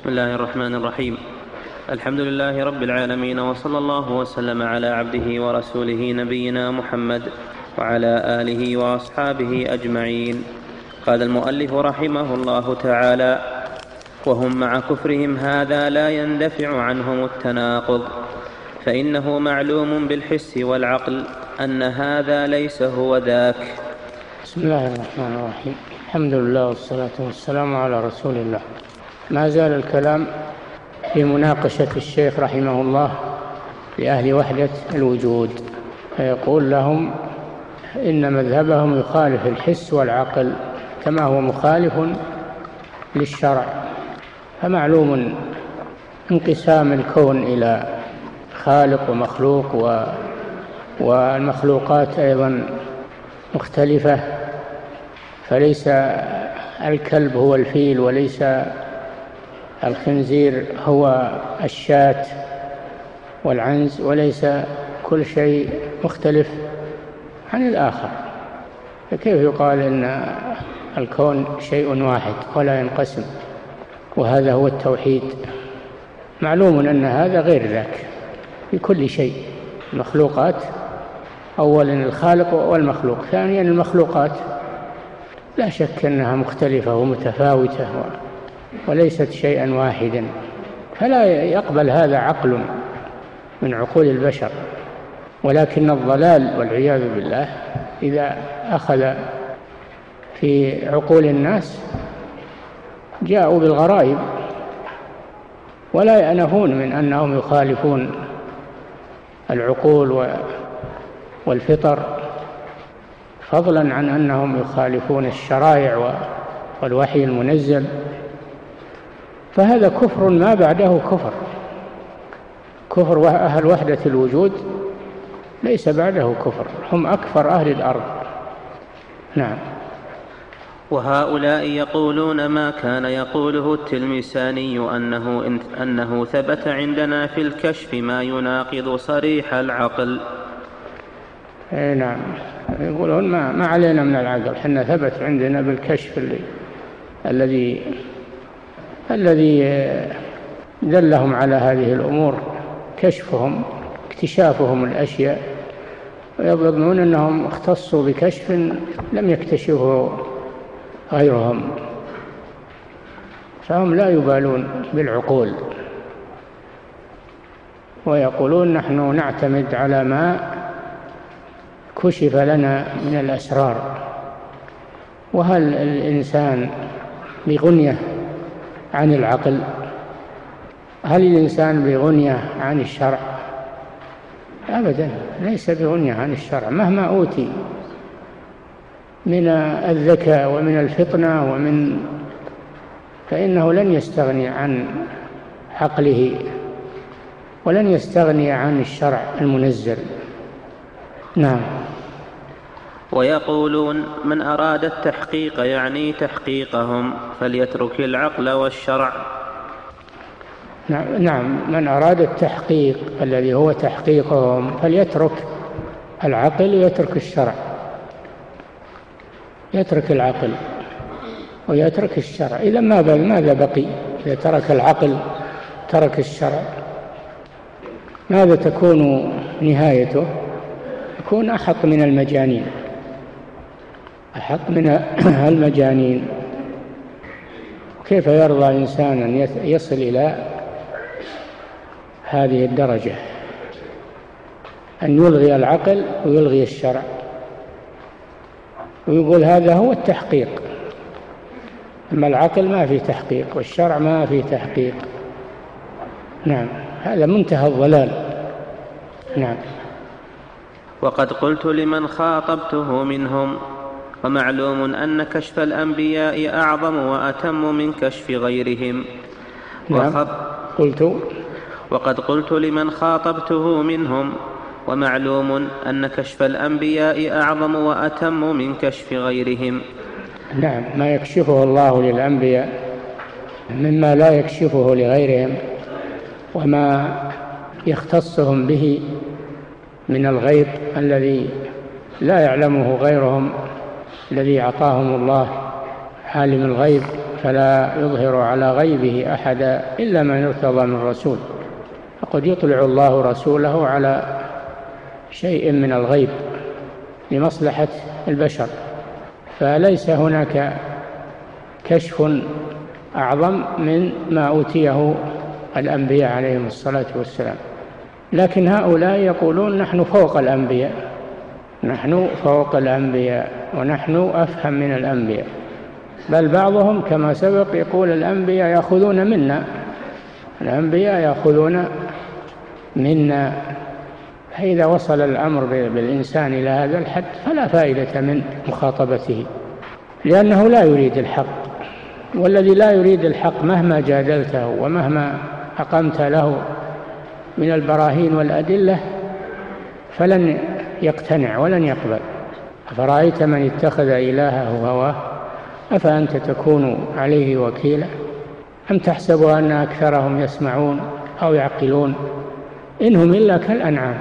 بسم الله الرحمن الرحيم. الحمد لله رب العالمين وصلى الله وسلم على عبده ورسوله نبينا محمد وعلى آله وأصحابه أجمعين. قال المؤلف رحمه الله تعالى وهم مع كفرهم هذا لا يندفع عنهم التناقض فإنه معلوم بالحس والعقل أن هذا ليس هو ذاك. بسم الله الرحمن الرحيم. الحمد لله والصلاة والسلام على رسول الله. ما زال الكلام في مناقشة الشيخ رحمه الله لاهل وحدة الوجود فيقول لهم إن مذهبهم يخالف الحس والعقل كما هو مخالف للشرع فمعلوم انقسام الكون إلى خالق ومخلوق و والمخلوقات أيضا مختلفة فليس الكلب هو الفيل وليس الخنزير هو الشاة والعنز وليس كل شيء مختلف عن الآخر. فكيف يقال إن الكون شيء واحد ولا ينقسم؟ وهذا هو التوحيد. معلوم أن هذا غير ذاك في كل شيء. المخلوقات أولا الخالق والمخلوق ثانيا المخلوقات. لا شك أنها مختلفة ومتفاوتة. وليست شيئا واحدا. فلا يقبل هذا عقل من عقول البشر. ولكن الضلال والعياذ بالله إذا أخذ في عقول الناس جاءوا بالغرائب. ولا يأنفون من أنهم يخالفون العقول والفطر. فضلا عن أنهم يخالفون الشرائع والوحي المنزل. فهذا كفر ما بعده كفر. كفر أهل وحدة الوجود ليس بعده كفر هم أكفر أهل الأرض. نعم. وهؤلاء يقولون ما كان يقوله التلمساني أنه, أنه ثبت عندنا في الكشف ما يناقض صريح العقل. إي نعم. يقولون ما, ما علينا من العقل حنا ثبت عندنا بالكشف اللي الذي الذي دلهم على هذه الأمور كشفهم اكتشافهم الأشياء ويظنون أنهم اختصوا بكشف لم يكتشفه غيرهم. فهم لا يبالون بالعقول. ويقولون نحن نعتمد على ما كشف لنا من الأسرار. وهل الإنسان بغنية عن العقل. هل الإنسان بغنية عن الشرع؟ أبدا ليس بغنية عن الشرع. مهما أوتي من الذكاء ومن الفطنة ومن فإنه لن يستغني عن عقله ولن يستغني عن الشرع المنزل. نعم. ويقولون من أراد التحقيق يعني تحقيقهم فليترك العقل والشرع. نعم, نعم من أراد التحقيق الذي هو تحقيقهم فليترك العقل ويترك الشرع. يترك العقل ويترك الشرع. إذا ماذا ماذا بقي؟ إذا ترك العقل ترك الشرع. ماذا تكون نهايته؟ يكون أحق من المجانين. أحق من المجانين. كيف يرضى إنسان أن يصل إلى هذه الدرجة؟ أن يلغي العقل ويلغي الشرع. ويقول هذا هو التحقيق. أما العقل ما في تحقيق والشرع ما في تحقيق. نعم هذا منتهى الضلال. نعم. وقد قلت لمن خاطبته منهم. ومعلوم أن كشف الأنبياء أعظم وأتم من كشف غيرهم. نعم. قلت. وقد قلت لمن خاطبته منهم. ومعلوم أن كشف الأنبياء أعظم وأتم من كشف غيرهم. نعم. ما يكشفه الله للأنبياء مما لا يكشفه لغيرهم وما يختصهم به من الغيب الذي لا يعلمه غيرهم. الذي أعطاهم الله عالم الغيب فلا يظهر على غيبه أحدا إلا من ارتضى من رسول. فقد يطلع الله رسوله على شيء من الغيب لمصلحة البشر. فليس هناك كشف أعظم من ما أوتيه الأنبياء عليهم الصلاة والسلام. لكن هؤلاء يقولون نحن فوق الأنبياء نحن فوق الأنبياء. ونحن أفهم من الأنبياء. بل بعضهم كما سبق يقول الأنبياء يأخذون منا. الأنبياء يأخذون منا. فإذا وصل الأمر بالإنسان إلى هذا الحد فلا فائدة من مخاطبته لأنه لا يريد الحق. والذي لا يريد الحق مهما جادلته ومهما أقمت له من البراهين والأدلة فلن يقتنع ولن يقبل. أفرأيت من اتخذ إلهه هواه؟ أفأنت تكون عليه وكيلا؟ أم تحسب أن أكثرهم يسمعون أو يعقلون؟ إنهم إلا كالأنعام.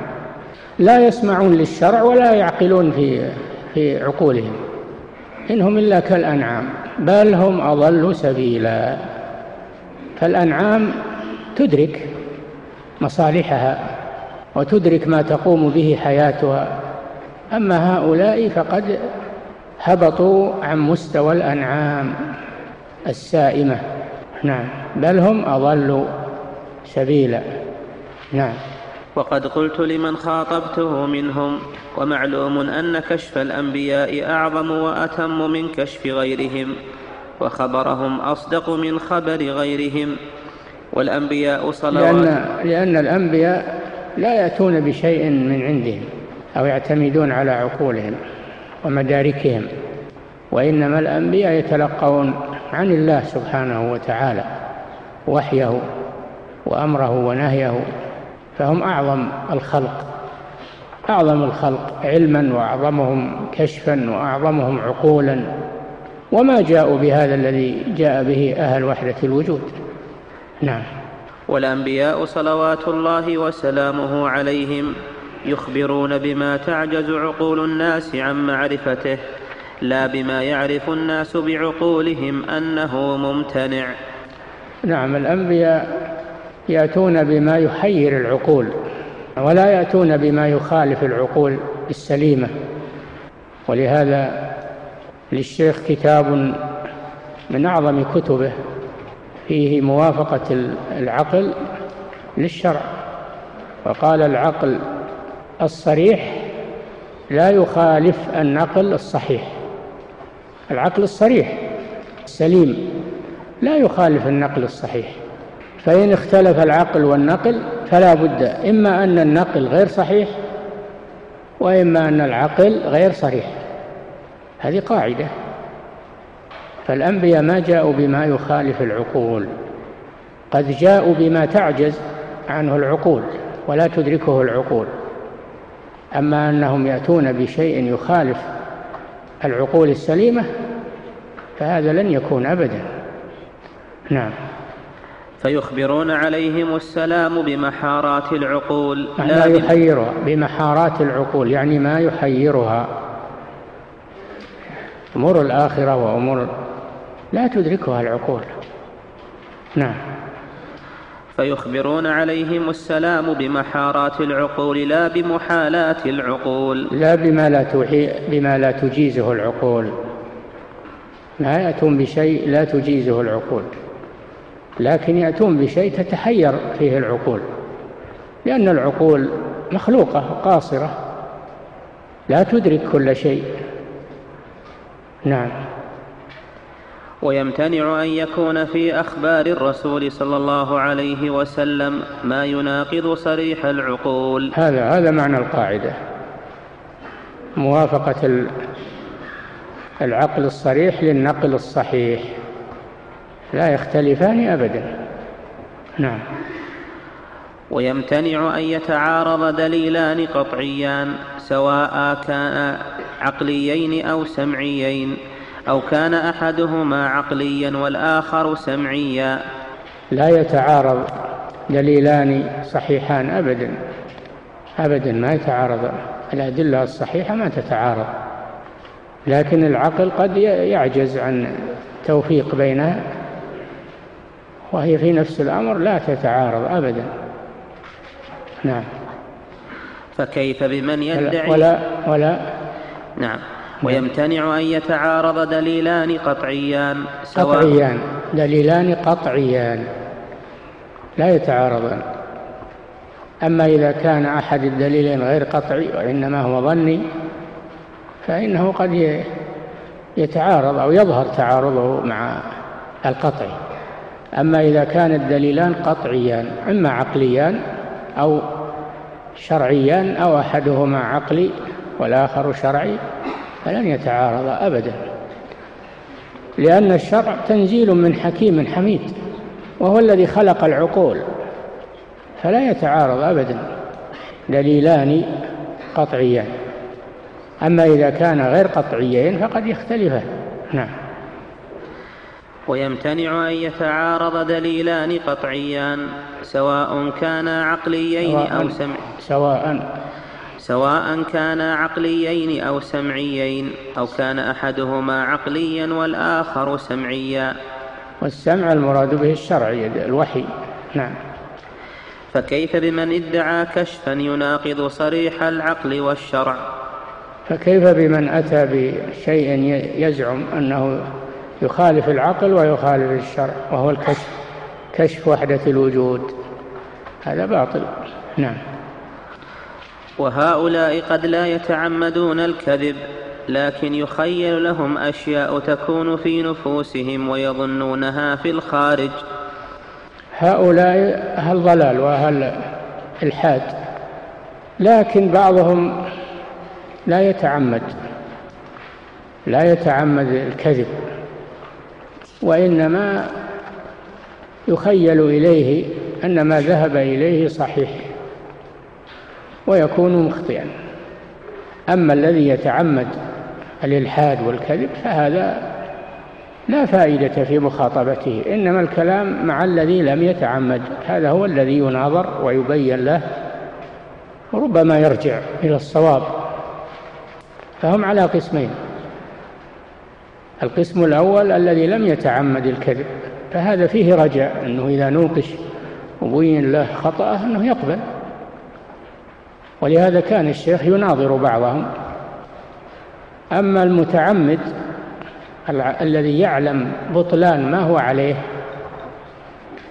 لا يسمعون للشرع ولا يعقلون في في عقولهم. إنهم إلا كالأنعام بل هم أضل سبيلا. فالأنعام تدرك مصالحها وتدرك ما تقوم به حياتها. أما هؤلاء فقد هبطوا عن مستوى الأنعام السائمة. نعم. بل هم أضل سبيلا. نعم. وقد قلت لمن خاطبته منهم ومعلوم أن كشف الأنبياء أعظم وأتم من كشف غيرهم وخبرهم أصدق من خبر غيرهم. والأنبياء صلوات لأن, لأن الأنبياء لا يأتون بشيء من عندهم. أو يعتمدون على عقولهم ومداركهم وإنما الأنبياء يتلقون عن الله سبحانه وتعالى وحيه وأمره ونهيه فهم أعظم الخلق أعظم الخلق علما وأعظمهم كشفا وأعظمهم عقولا وما جاءوا بهذا الذي جاء به أهل وحدة الوجود. نعم. والأنبياء صلوات الله وسلامه عليهم يخبرون بما تعجز عقول الناس عن معرفته لا بما يعرف الناس بعقولهم أنه ممتنع. نعم الأنبياء يأتون بما يحير العقول ولا يأتون بما يخالف العقول السليمة ولهذا للشيخ كتاب من أعظم كتبه فيه موافقة العقل للشرع. وقال العقل الصريح لا يخالف النقل الصحيح. العقل الصريح السليم لا يخالف النقل الصحيح. فإن اختلف العقل والنقل فلا بد إما أن النقل غير صحيح وإما أن العقل غير صريح. هذه قاعدة. فالأنبياء ما جاءوا بما يخالف العقول قد جاءوا بما تعجز عنه العقول ولا تدركه العقول. أما أنهم يأتون بشيء يخالف العقول السليمة فهذا لن يكون أبدا. نعم. فيخبرون عليهم السلام بمحارات العقول. لا يحيرها بمحارات العقول يعني ما يحيرها. أمور الآخرة وأمور لا تدركها العقول. نعم. فيخبرون عليهم السلام بمحارات العقول لا بمحالات العقول. لا بما لا, بما لا تجيزه العقول. لا يأتون بشيء لا تجيزه العقول. لكن يأتون بشيء تتحير فيه العقول. لأن العقول مخلوقة قاصرة. لا تدرك كل شيء. نعم. ويمتنع أن يكون في أخبار الرسول صلى الله عليه وسلم ما يناقض صريح العقول. هذا هذا معنى القاعدة. موافقة العقل الصريح للنقل الصحيح. لا يختلفان أبدا. نعم. ويمتنع أن يتعارض دليلان قطعيان سواء كان عقليين أو سمعيين. أو كان أحدهما عقليا والآخر سمعيا. لا يتعارض دليلان صحيحان أبدا. أبدا ما يتعارض. الأدلة الصحيحة ما تتعارض. لكن العقل قد يعجز عن توفيق بينها وهي في نفس الأمر لا تتعارض أبدا. نعم. فكيف بمن يدعي؟ ولا ولا نعم. ويمتنع أن يتعارض دليلان قطعيان سواء قطعيان. دليلان قطعيان. لا يتعارضان. أما إذا كان أحد الدليلين غير قطعي وإنما هو ظني فإنه قد يتعارض أو يظهر تعارضه مع القطعي. أما إذا كان الدليلان قطعيان إما عقليان أو شرعيان أو أحدهما عقلي والآخر شرعي فلن يتعارض أبدا. لأن الشرع تنزيل من حكيم حميد وهو الذي خلق العقول فلا يتعارض أبدا دليلان قطعيان. أما إذا كان غير قطعيين فقد يختلفان نعم. ويمتنع أن يتعارض دليلان قطعيان سواء كانا عقليين أو سمع سواء سواء كانا عقليين أو سمعيين أو كان أحدهما عقليا والآخر سمعيا. والسمع المراد به الشرعي الوحي. نعم. فكيف بمن ادعى كشفا يناقض صريح العقل والشرع؟ فكيف بمن أتى بشيء يزعم أنه يخالف العقل ويخالف الشرع وهو الكشف كشف وحدة الوجود؟ هذا باطل. نعم. وهؤلاء قد لا يتعمدون الكذب لكن يخيل لهم أشياء تكون في نفوسهم ويظنونها في الخارج. هؤلاء أهل ضلال وأهل إلحاد لكن بعضهم لا يتعمد لا يتعمد الكذب وإنما يخيل إليه أن ما ذهب إليه صحيح. ويكون مخطئا. أما الذي يتعمد الإلحاد والكذب فهذا لا فائدة في مخاطبته إنما الكلام مع الذي لم يتعمد. هذا هو الذي يناظر ويبين له وربما يرجع إلى الصواب. فهم على قسمين. القسم الأول الذي لم يتعمد الكذب فهذا فيه رجاء أنه إذا نوقش وبين له خطأه أنه يقبل. ولهذا كان الشيخ يناظر بعضهم. أما المتعمد الذي يعلم بطلان ما هو عليه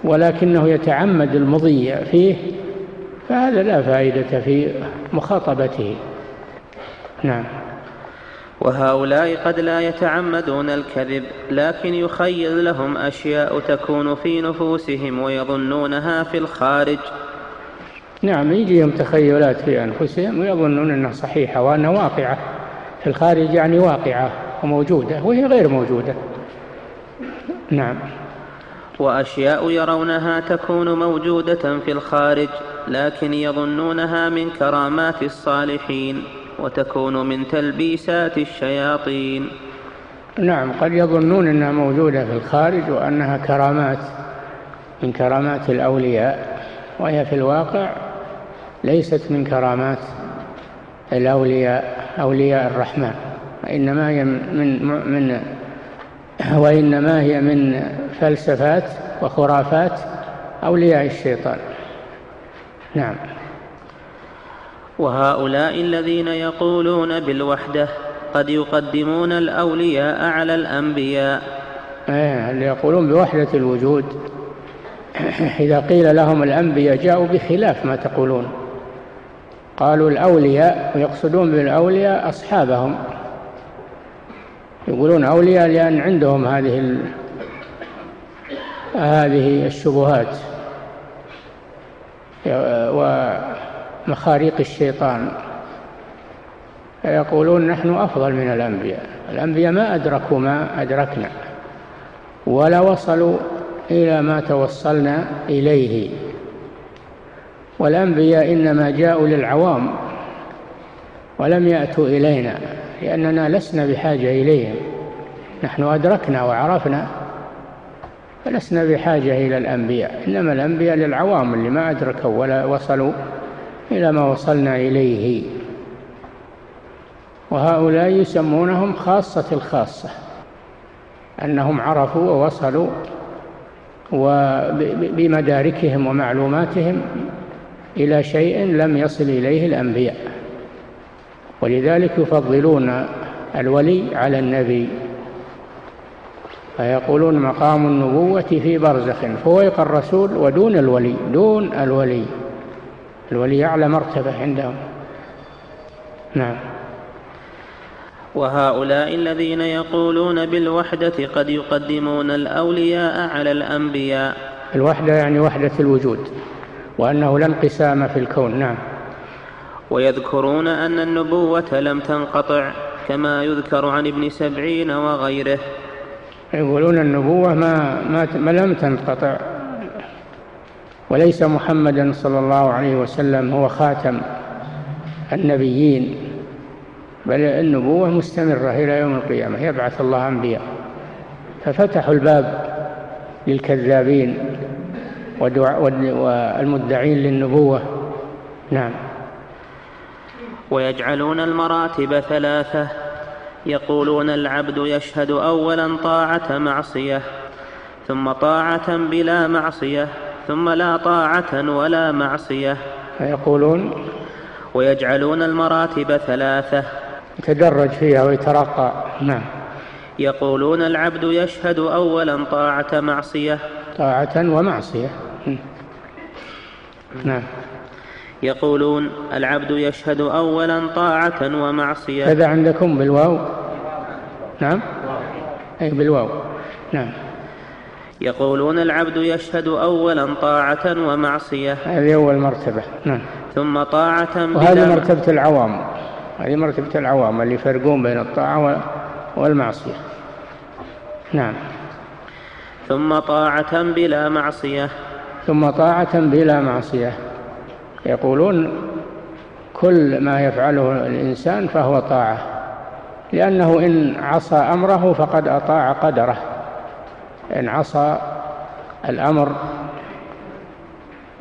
ولكنه يتعمد المضي فيه فهذا لا فائدة في مخاطبته. نعم. وهؤلاء قد لا يتعمدون الكذب لكن يخيل لهم أشياء تكون في نفوسهم ويظنونها في الخارج. نعم يجيهم تخيلات في أنفسهم ويظنون أنها صحيحة وأنها واقعة. في الخارج يعني واقعة وموجودة وهي غير موجودة. نعم. وأشياء يرونها تكون موجودة في الخارج لكن يظنونها من كرامات الصالحين وتكون من تلبيسات الشياطين. نعم قد يظنون أنها موجودة في الخارج وأنها كرامات من كرامات الأولياء وهي في الواقع ليست من كرامات الأولياء أولياء الرحمن وإنما هي من من وإنما هي من فلسفات وخرافات أولياء الشيطان. نعم. وهؤلاء الذين يقولون بالوحدة قد يقدمون الأولياء على الأنبياء. اللي يقولون بوحدة الوجود. إذا قيل لهم الأنبياء جاءوا بخلاف ما تقولون. قالوا الأولياء ويقصدون بالأولياء أصحابهم. يقولون أولياء لأن عندهم هذه ال... هذه الشبهات ومخاريق الشيطان. يقولون نحن أفضل من الأنبياء. الأنبياء ما أدركوا ما أدركنا ولا وصلوا إلى ما توصلنا إليه. والأنبياء إنما جاءوا للعوام ولم يأتوا إلينا لأننا لسنا بحاجة إليهم. نحن أدركنا وعرفنا فلسنا بحاجة إلى الأنبياء. إنما الأنبياء للعوام اللي ما أدركوا ولا وصلوا إلى ما وصلنا إليه. وهؤلاء يسمونهم خاصة الخاصة أنهم عرفوا ووصلوا وبمداركهم ومعلوماتهم إلى شيء لم يصل إليه الأنبياء. ولذلك يفضلون الولي على النبي. فيقولون مقام النبوة في برزخ فويق الرسول ودون الولي دون الولي. الولي أعلى مرتبة عندهم. نعم. وهؤلاء الذين يقولون بالوحدة قد يقدمون الأولياء على الأنبياء. الوحدة يعني وحدة الوجود. وأنه لا انقسام في الكون نعم. ويذكرون أن النبوة لم تنقطع كما يذكر عن ابن سبعين وغيره. يقولون النبوة ما, ما, ما لم تنقطع وليس محمدا صلى الله عليه وسلم هو خاتم النبيين بل النبوة مستمرة إلى يوم القيامة يبعث الله أنبياء. ففتحوا الباب للكذابين. والمدعين للنبوة. نعم. ويجعلون المراتب ثلاثة. يقولون العبد يشهد أولا طاعة معصية ثم طاعة بلا معصية ثم لا طاعة ولا معصية. يقولون ويجعلون المراتب ثلاثة. يتدرج فيها ويترقى. نعم. يقولون العبد يشهد أولا طاعة معصية. طاعة ومعصية. نعم. يقولون العبد يشهد أولا طاعة ومعصية. هذا عندكم بالواو؟ نعم. أي بالواو. نعم. يقولون العبد يشهد أولا طاعة ومعصية. هذه أول مرتبة. نعم. ثم طاعة وهذه مرتبة العوام. هذه مرتبة العوام اللي يفرقون بين الطاعة والمعصية. نعم. ثم طاعة بلا معصية. ثم طاعة بلا معصية. يقولون كل ما يفعله الإنسان فهو طاعة لأنه إن عصى أمره فقد أطاع قدره. إن عصى الأمر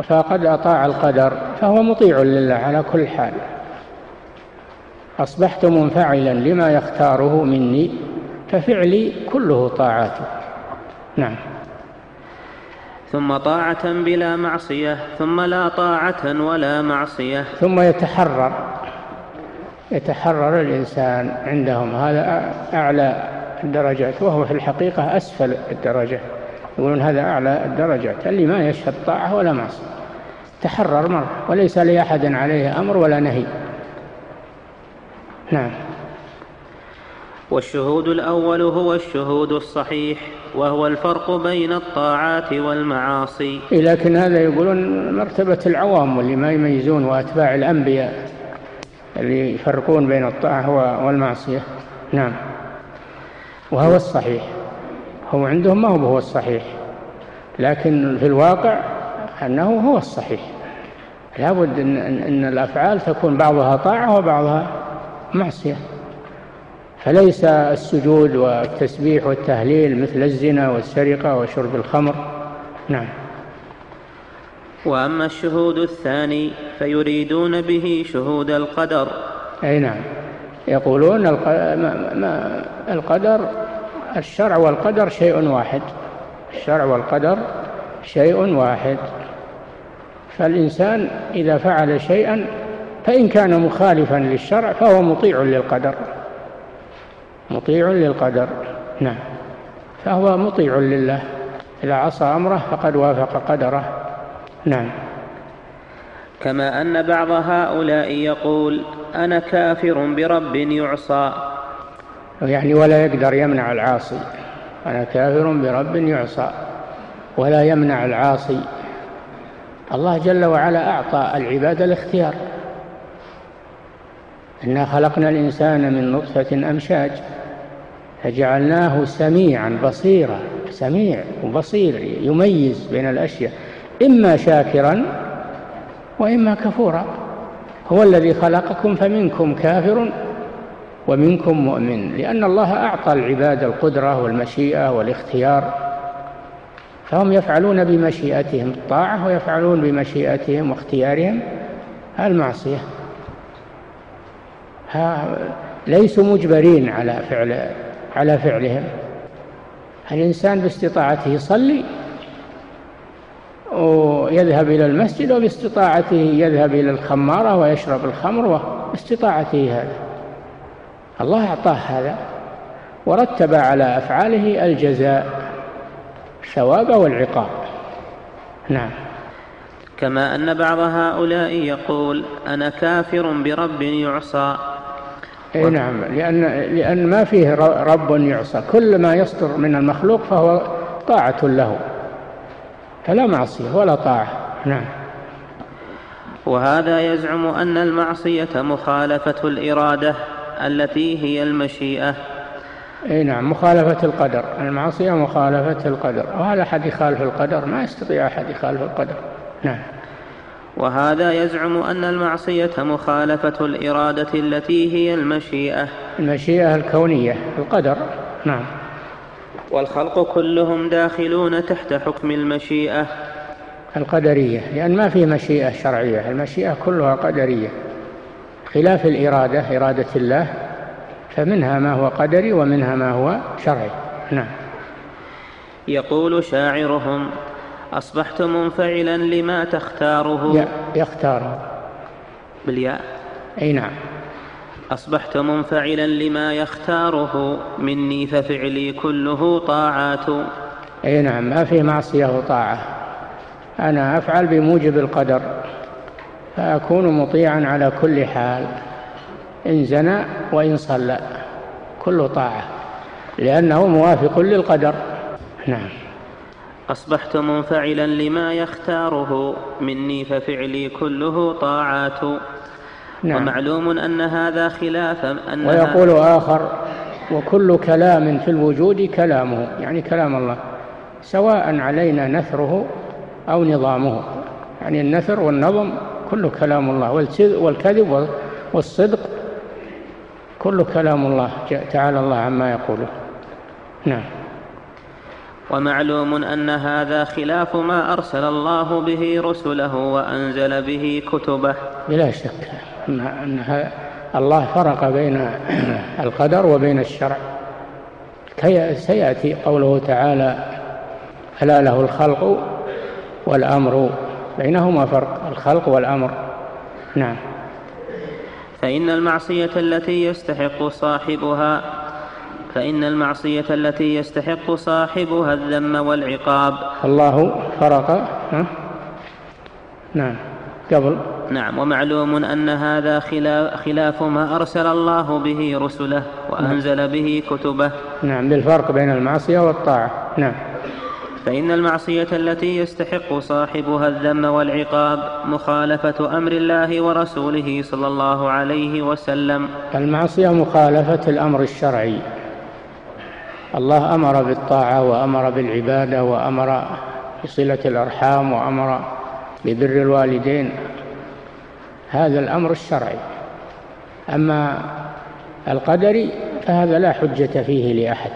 فقد أطاع القدر فهو مطيع لله على كل حال. أصبحت منفعلا لما يختاره مني ففعلي كله طاعات نعم. ثم طاعة بلا معصية ثم لا طاعة ولا معصية. ثم يتحرر يتحرر الإنسان عندهم. هذا أعلى الدرجات وهو في الحقيقة أسفل الدرجات يقولون هذا أعلى الدرجات اللي ما يشهد طاعة ولا معصية. تحرر مرة وليس لأحد عليه أمر ولا نهي. نعم. والشهود الأول هو الشهود الصحيح. وهو الفرق بين الطاعات والمعاصي. لكن هذا يقولون مرتبة العوام واللي ما يميزون وأتباع الأنبياء اللي يفرقون بين الطاعة والمعصية. نعم. وهو الصحيح. هو عندهم ما هو هو الصحيح. لكن في الواقع أنه هو الصحيح. لابد أن, أن الأفعال تكون بعضها طاعة وبعضها معصية. فليس السجود والتسبيح والتهليل مثل الزنا والسرقة وشرب الخمر. نعم. وأما الشهود الثاني فيريدون به شهود القدر. أي نعم. يقولون القدر الشرع والقدر شيء واحد. الشرع والقدر شيء واحد. فالإنسان إذا فعل شيئا فإن كان مخالفا للشرع فهو مطيع للقدر. مطيع للقدر. نعم. فهو مطيع لله. إذا عصى أمره فقد وافق قدره. نعم. كما أن بعض هؤلاء يقول أنا كافر برب يعصى. يعني ولا يقدر يمنع العاصي. أنا كافر برب يعصى. ولا يمنع العاصي. الله جل وعلا أعطى العباد الاختيار. إنا خلقنا الإنسان من نطفة أمشاج. فجعلناه سميعا بصيرا سميع وبصير يميز بين الأشياء إما شاكرا وإما كفورا. هو الذي خلقكم فمنكم كافر ومنكم مؤمن لأن الله أعطى العباد القدرة والمشيئة والاختيار. فهم يفعلون بمشيئتهم الطاعة ويفعلون بمشيئتهم واختيارهم المعصية. ليسوا مجبرين على فعل على فعلهم. الإنسان باستطاعته يصلي ويذهب إلى المسجد وباستطاعته يذهب إلى الخمارة ويشرب الخمر باستطاعته هذا. الله أعطاه هذا ورتب على أفعاله الجزاء الثواب والعقاب. نعم. كما أن بعض هؤلاء يقول أنا كافر برب يعصى. اي نعم لأن لأن ما فيه رب يعصى. كل ما يصدر من المخلوق فهو طاعة له. فلا معصية ولا طاعة. نعم. وهذا يزعم أن المعصية مخالفة الإرادة التي هي المشيئة. اي نعم مخالفة القدر. المعصية مخالفة القدر. وهذا أحد يخالف القدر ما يستطيع أحد يخالف القدر. نعم. وهذا يزعم أن المعصية مخالفة الإرادة التي هي المشيئة. المشيئة الكونية القدر. نعم. والخلق كلهم داخلون تحت حكم المشيئة. القدرية لأن ما في مشيئة شرعية المشيئة كلها قدرية. خلاف الإرادة إرادة الله فمنها ما هو قدري ومنها ما هو شرعي. نعم. يقول شاعرهم أصبحت منفعلا لما تختاره. يختاره بالياء. أي نعم. أصبحت منفعلا لما يختاره. مني ففعلي كله طاعات. أي نعم ما في معصية وطاعة. أنا أفعل بموجب القدر. فأكون مطيعا على كل حال. إن زنى وإن صلى. كل طاعة. لأنه موافق للقدر. نعم. أصبحت منفعلا لما يختاره. مني ففعلي كله طاعات. نعم. ومعلوم أن هذا خلاف أن ويقول آخر وكل كلام في الوجود كلامه يعني كلام الله سواء علينا نثره أو نظامه. يعني النثر والنظم كله كلام الله والكذب والصدق كل كلام الله تعالى الله عما يقوله. نعم. ومعلوم أن هذا خلاف ما أرسل الله به رسله وأنزل به كتبه. بلا شك. أن الله فرق بين القدر وبين الشرع. كي سيأتي قوله تعالى ألا له الخلق والأمر بينهما فرق الخلق والأمر. نعم. فإن المعصية التي يستحق صاحبها فإن المعصية التي يستحق صاحبها الذم والعقاب. الله فرق؟ نعم. قبل. نعم. ومعلوم أن هذا خلاف ما أرسل الله به رسله وأنزل. به كتبه. نعم. بالفرق بين المعصية والطاعة. نعم. فإن المعصية التي يستحق صاحبها الذم والعقاب مخالفة أمر الله ورسوله صلى الله عليه وسلم. المعصية مخالفة الأمر الشرعي. الله أمر بالطاعة وأمر بالعبادة وأمر بصلة الأرحام وأمر ببر الوالدين. هذا الأمر الشرعي. أما القدري فهذا لا حجة فيه لأحد.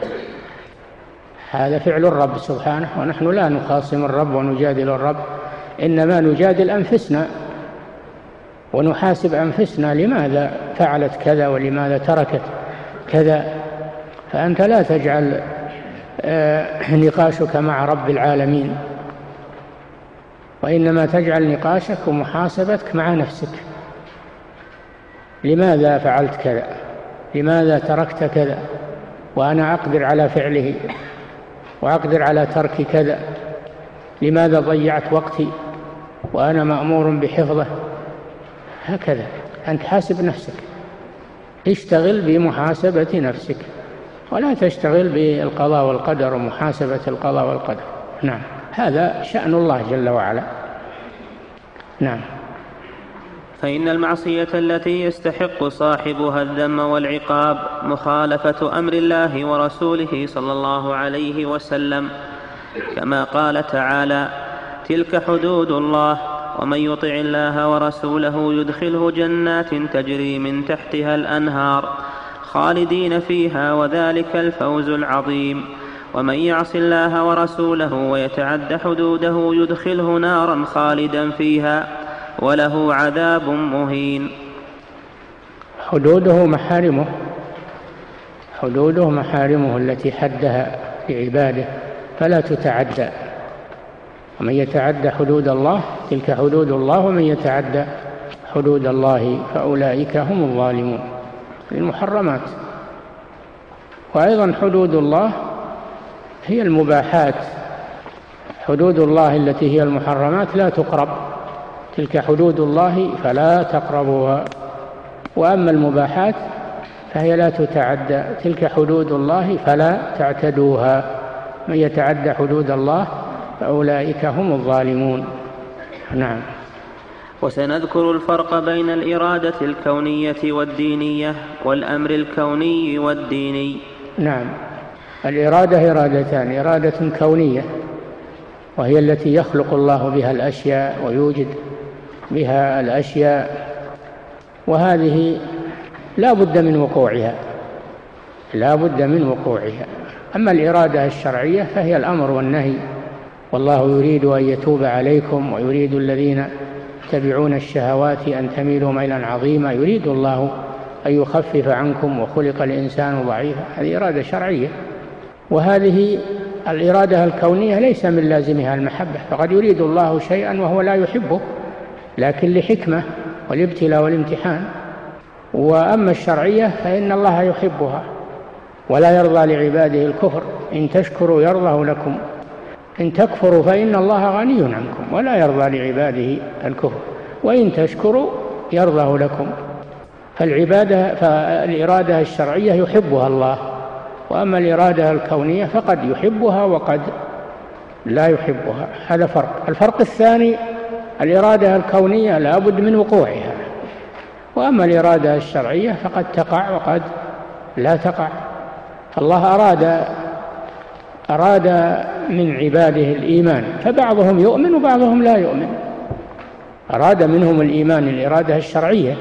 هذا فعل الرب سبحانه ونحن لا نخاصم الرب ونجادل الرب إنما نجادل أنفسنا ونحاسب أنفسنا لماذا فعلت كذا ولماذا تركت كذا. فأنت لا تجعل آه، نقاشك مع رب العالمين وإنما تجعل نقاشك ومحاسبتك مع نفسك. لماذا فعلت كذا؟ لماذا تركت كذا؟ وأنا أقدر على فعله وأقدر على ترك كذا؟ لماذا ضيعت وقتي؟ وأنا مأمور بحفظه؟ هكذا. أنت حاسب نفسك. اشتغل بمحاسبة نفسك. ولا تشتغل بالقضاء والقدر ومحاسبة القضاء والقدر. نعم. هذا شأن الله جل وعلا. نعم. فإن المعصية التي يستحق صاحبها الذم والعقاب مخالفة أمر الله ورسوله صلى الله عليه وسلم كما قال تعالى تلك حدود الله ومن يطع الله ورسوله يدخله جنات تجري من تحتها الأنهار خالدين فيها وذلك الفوز العظيم. ومن يعص الله ورسوله ويتعد حدوده يدخله نارا خالدا فيها وله عذاب مهين. حدوده محارمه حدوده محارمه التي حدها لعباده فلا تتعدى. ومن يتعدى حدود الله تلك حدود الله ومن يتعدى حدود الله فأولئك هم الظالمون. المحرمات. وأيضا حدود الله هي المباحات. حدود الله التي هي المحرمات لا تقرب. تلك حدود الله فلا تقربوها وأما المباحات فهي لا تتعدى. تلك حدود الله فلا تعتدوها. من يتعدى حدود الله فأولئك هم الظالمون. نعم. وسنذكر الفرق بين الإرادة الكونية والدينية والأمر الكوني والديني. نعم. الإرادة إرادتان إرادة كونية وهي التي يخلق الله بها الأشياء ويوجد بها الأشياء وهذه لا بد من وقوعها لا بد من وقوعها. أما الإرادة الشرعية فهي الأمر والنهي والله يريد أن يتوب عليكم ويريد الذين يتبعون الشهوات أن تميلوا ميلا عظيما يريد الله أن يخفف عنكم وخلق الإنسان ضعيفا. هذه إرادة شرعية. وهذه الإرادة الكونية ليس من لازمها المحبة. فقد يريد الله شيئا وهو لا يحبه لكن لحكمة والابتلاء والامتحان. وأما الشرعية فإن الله يحبها ولا يرضى لعباده الكفر. إن تشكروا يرضه لكم. إن تكفروا فإن الله غني عنكم ولا يرضى لعباده الكفر وإن تشكروا يرضه لكم. فالعبادة فالإرادة الشرعية يحبها الله وأما الإرادة الكونية فقد يحبها وقد لا يحبها هذا فرق. الفرق الثاني الإرادة الكونية لا بد من وقوعها وأما الإرادة الشرعية فقد تقع وقد لا تقع. فالله أراد أراد من عباده الإيمان فبعضهم يؤمن وبعضهم لا يؤمن. أراد منهم الإيمان الإرادة الشرعية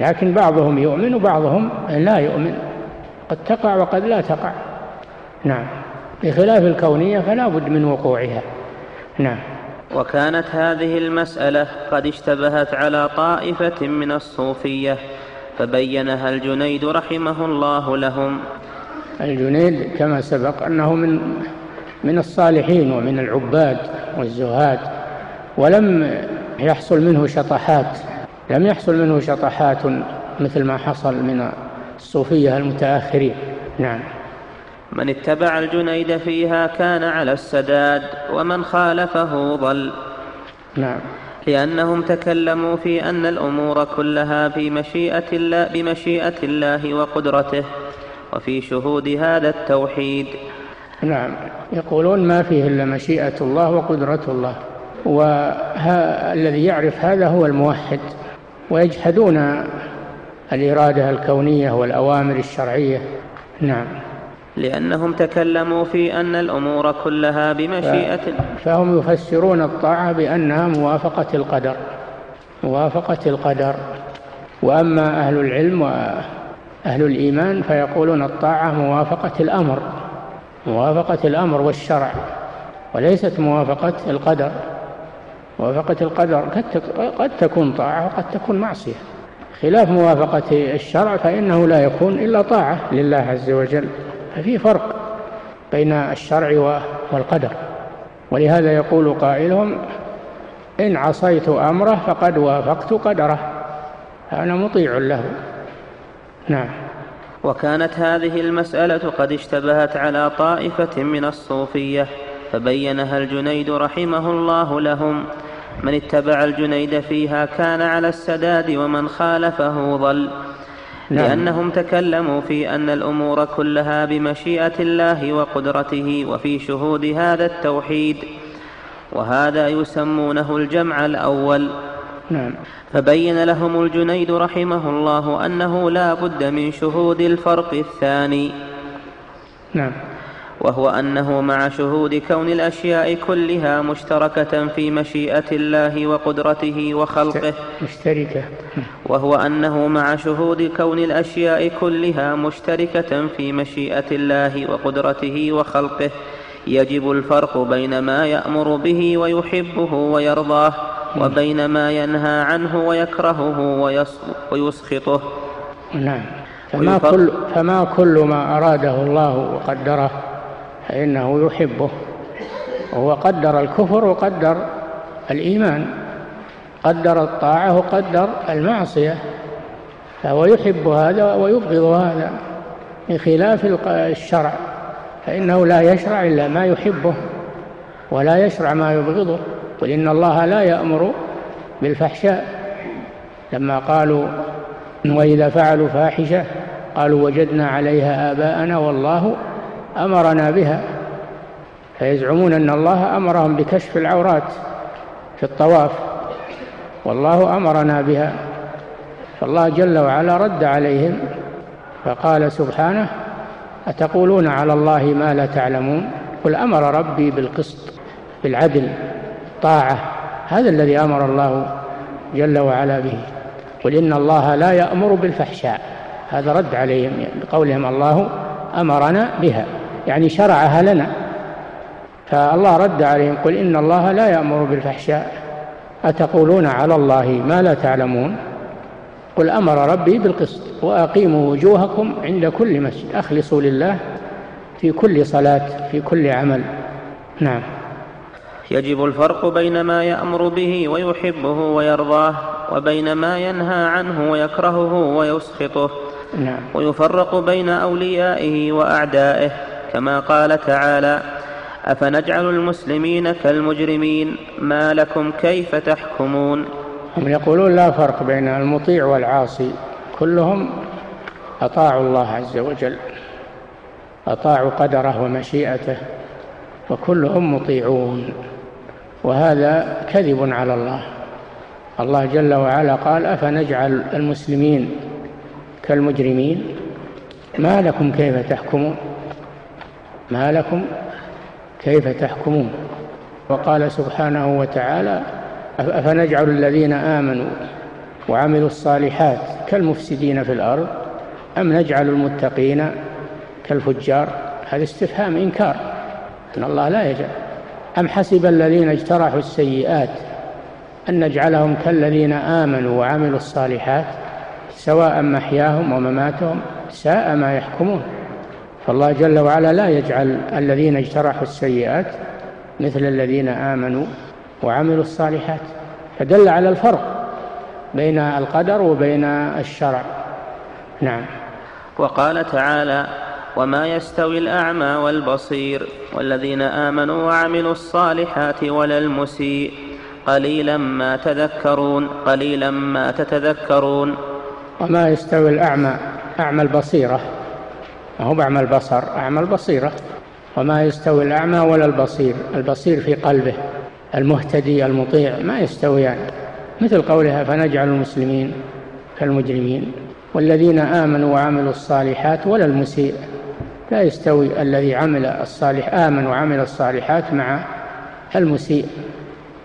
لكن بعضهم يؤمن وبعضهم لا يؤمن. قد تقع وقد لا تقع. نعم. بخلاف الكونية فلا بد من وقوعها. نعم. وكانت هذه المسألة قد اشتبهت على طائفة من الصوفية فبينها الجنيد رحمه الله لهم. الجنيد كما سبق أنه من من الصالحين ومن العباد والزهاد ولم يحصل منه شطحات لم يحصل منه شطحات مثل ما حصل من الصوفية المتأخرين. نعم. من اتبع الجنيد فيها كان على السداد ومن خالفه ضل. نعم. لأنهم تكلموا في أن الأمور كلها في مشيئة الله بمشيئة الله وقدرته. وفي شهود هذا التوحيد. نعم. يقولون ما فيه إلا مشيئة الله وقدرة الله. والذي يعرف هذا هو الموحد. ويجحدون الإرادة الكونية والأوامر الشرعية. نعم. لأنهم تكلموا في أن الأمور كلها بمشيئة. فهم يفسرون الطاعة بأنها موافقة القدر. موافقة القدر. وأما أهل العلم وأهل الإيمان فيقولون الطاعة موافقة الأمر موافقة الأمر والشرع وليست موافقة القدر. موافقة القدر قد تكون طاعة وقد تكون معصية. خلاف موافقة الشرع فإنه لا يكون إلا طاعة لله عز وجل. ففي فرق بين الشرع والقدر. ولهذا يقول قائلهم إن عصيت أمره فقد وافقت قدره. أنا مطيع له. نعم. وكانت هذه المسألة قد اشتبهت على طائفة من الصوفية فبينها الجنيد رحمه الله لهم. من اتبع الجنيد فيها كان على السداد ومن خالفه ضل. نعم. لأنهم تكلموا في أن الأمور كلها بمشيئة الله وقدرته وفي شهود هذا التوحيد. وهذا يسمونه الجمع الأول. نعم. فبين لهم الجنيد رحمه الله أنه لا بد من شهود الفرق الثاني. نعم. وهو أنه مع شهود كون الأشياء كلها مشتركة في مشيئة الله وقدرته وخلقه. مشتركة. وهو أنه مع شهود كون الأشياء كلها مشتركة في مشيئة الله وقدرته وخلقه. يجب الفرق بين ما يأمر به ويحبه ويرضاه وبين ما ينهى عنه ويكرهه ويسخطه. نعم. فما كل, فما كل ما أراده الله وقدره فإنه يحبه. وهو قدر الكفر وقدر الإيمان قدر الطاعة وقدر المعصية فهو يحب هذا ويبغض هذا بخلاف الشرع. فإنه لا يشرع إلا ما يحبه ولا يشرع ما يبغضه. قل إن الله لا يأمر بالفحشاء. لما قالوا وإذا فعلوا فاحشة قالوا وجدنا عليها آباءنا والله أمرنا بها. فيزعمون أن الله أمرهم بكشف العورات في الطواف. والله أمرنا بها. فالله جل وعلا رد عليهم فقال سبحانه أتقولون على الله ما لا تعلمون؟ قل أمر ربي بالقسط بالعدل طاعة هذا الذي أمر الله جل وعلا به. قل إن الله لا يأمر بالفحشاء هذا رد عليهم بقولهم الله أمرنا بها يعني شرعها لنا. فالله رد عليهم قل إن الله لا يأمر بالفحشاء. أتقولون على الله ما لا تعلمون؟ قل أمر ربي بالقسط وأقيموا وجوهكم عند كل مسجد. أخلصوا لله في كل صلاة في كل عمل. نعم. يجب الفرق بين ما يأمر به ويحبه ويرضاه وبين ما ينهى عنه ويكرهه ويسخطه. نعم. ويفرق بين أوليائه وأعدائه كما قال تعالى أفنجعل المسلمين كالمجرمين؟ ما لكم كيف تحكمون؟ هم يقولون لا فرق بين المطيع والعاصي كلهم أطاعوا الله عز وجل أطاعوا قدره ومشيئته وكلهم مطيعون وهذا كذب على الله. الله جل وعلا قال أفنجعل المسلمين كالمجرمين؟ ما لكم كيف تحكمون؟ ما لكم كيف تحكمون؟ وقال سبحانه وتعالى أفنجعل الذين آمنوا وعملوا الصالحات كالمفسدين في الأرض أم نجعل المتقين كالفجار؟ هذا استفهام إنكار. أن الله لا يجعل. أم حسب الذين اجترحوا السيئات أن نجعلهم كالذين آمنوا وعملوا الصالحات سواء محياهم ومماتهم ساء ما يحكمون. فالله جل وعلا لا يجعل الذين اجترحوا السيئات مثل الذين آمنوا وعملوا الصالحات. فدل على الفرق بين القدر وبين الشرع. نعم. وقال تعالى وما يستوي الأعمى والبصير والذين آمنوا وعملوا الصالحات ولا المسيء. قليلا ما تذكرون قليلا ما تتذكرون. وما يستوي الأعمى أعمى البصيرة. ما هو أعمى البصر؟ أعمى البصيرة. وما يستوي الأعمى ولا البصير؟ البصير في قلبه. المهتدي المطيع ما يستويان مثل قولها فنجعل المسلمين كالمجرمين. والذين آمنوا وعملوا الصالحات ولا المسيء. لا يستوي الذي عمل الصالح آمن وعمل الصالحات مع المسيء.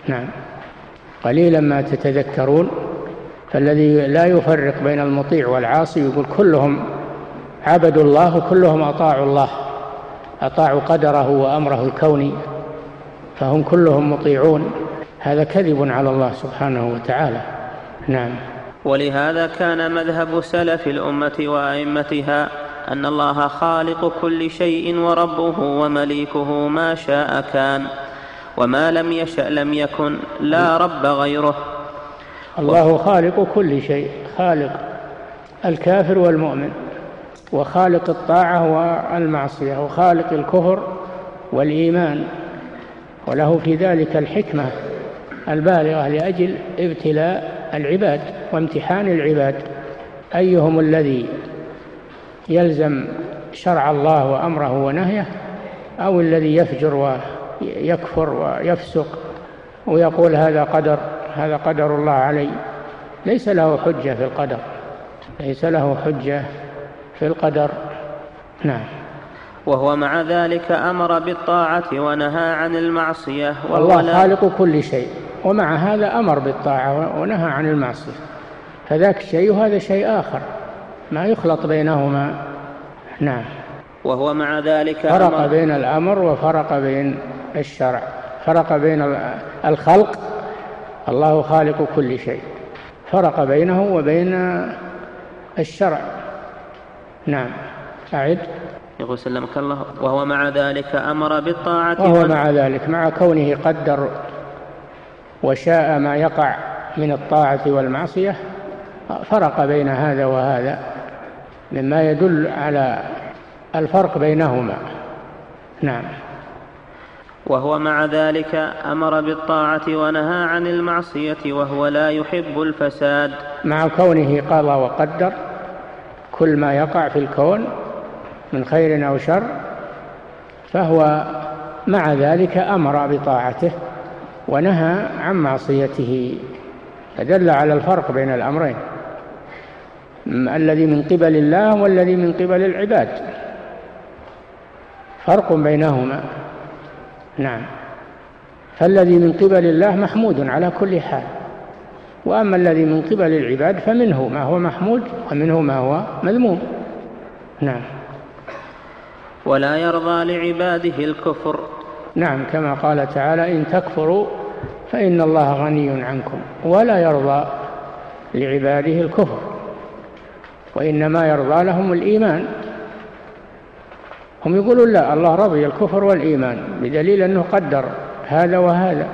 نعم. قليلا ما تتذكرون فالذي لا يفرق بين المطيع والعاصي يقول كلهم عبدوا الله وكلهم أطاعوا الله. أطاعوا قدره وأمره الكوني. فهم كلهم مطيعون. هذا كذب على الله سبحانه وتعالى. نعم. ولهذا كان مذهب سلف الأمة وأئمتها أن الله خالق كل شيء وربه ومليكه ما شاء كان وما لم يشأ لم يكن لا رب غيره. الله خالق كل شيء خالق الكافر والمؤمن وخالق الطاعة والمعصية وخالق الكفر والإيمان. وله في ذلك الحكمة البالغة لأجل ابتلاء العباد وامتحان العباد. أيهم الذي يلزم شرع الله وأمره ونهيه أو الذي يفجر ويكفر ويفسق ويقول هذا قدر هذا قدر الله علي. ليس له حجة في القدر ليس له حجة في القدر. نعم. وهو مع ذلك أمر بالطاعة ونهى عن المعصية والله خالق كل شيء ومع هذا أمر بالطاعة ونهى عن المعصية. فذاك شيء وهذا شيء آخر ما يخلط بينهما. نعم. وهو مع ذلك فرق أمر بين الأمر وفرق بين الشرع. فرق بين الخلق الله خالق كل شيء. فرق بينه وبين الشرع. نعم. أعد يقول سلمك الله وهو مع ذلك أمر بالطاعة وهو مع ذلك مع كونه قدر وشاء ما يقع من الطاعة والمعصية فرق بين هذا وهذا مما يدل على الفرق بينهما. نعم. وهو مع ذلك أمر بالطاعة ونهى عن المعصية وهو لا يحب الفساد. مع كونه قضى وقدر كل ما يقع في الكون من خير أو شر فهو مع ذلك أمر بطاعته ونهى عن معصيته فدل على الفرق بين الأمرين الذي من قبل الله والذي من قبل العباد. فرق بينهما. نعم. فالذي من قبل الله محمود على كل حال. وأما الذي من قبل العباد فمنه ما هو محمود ومنه ما هو مذموم. نعم. ولا يرضى لعباده الكفر. نعم كما قال تعالى إن تكفروا فإن الله غني عنكم ولا يرضى لعباده الكفر وإنما يرضى لهم الإيمان. هم يقولون لا الله رضي الكفر والإيمان بدليل أنه قدر هذا وهذا.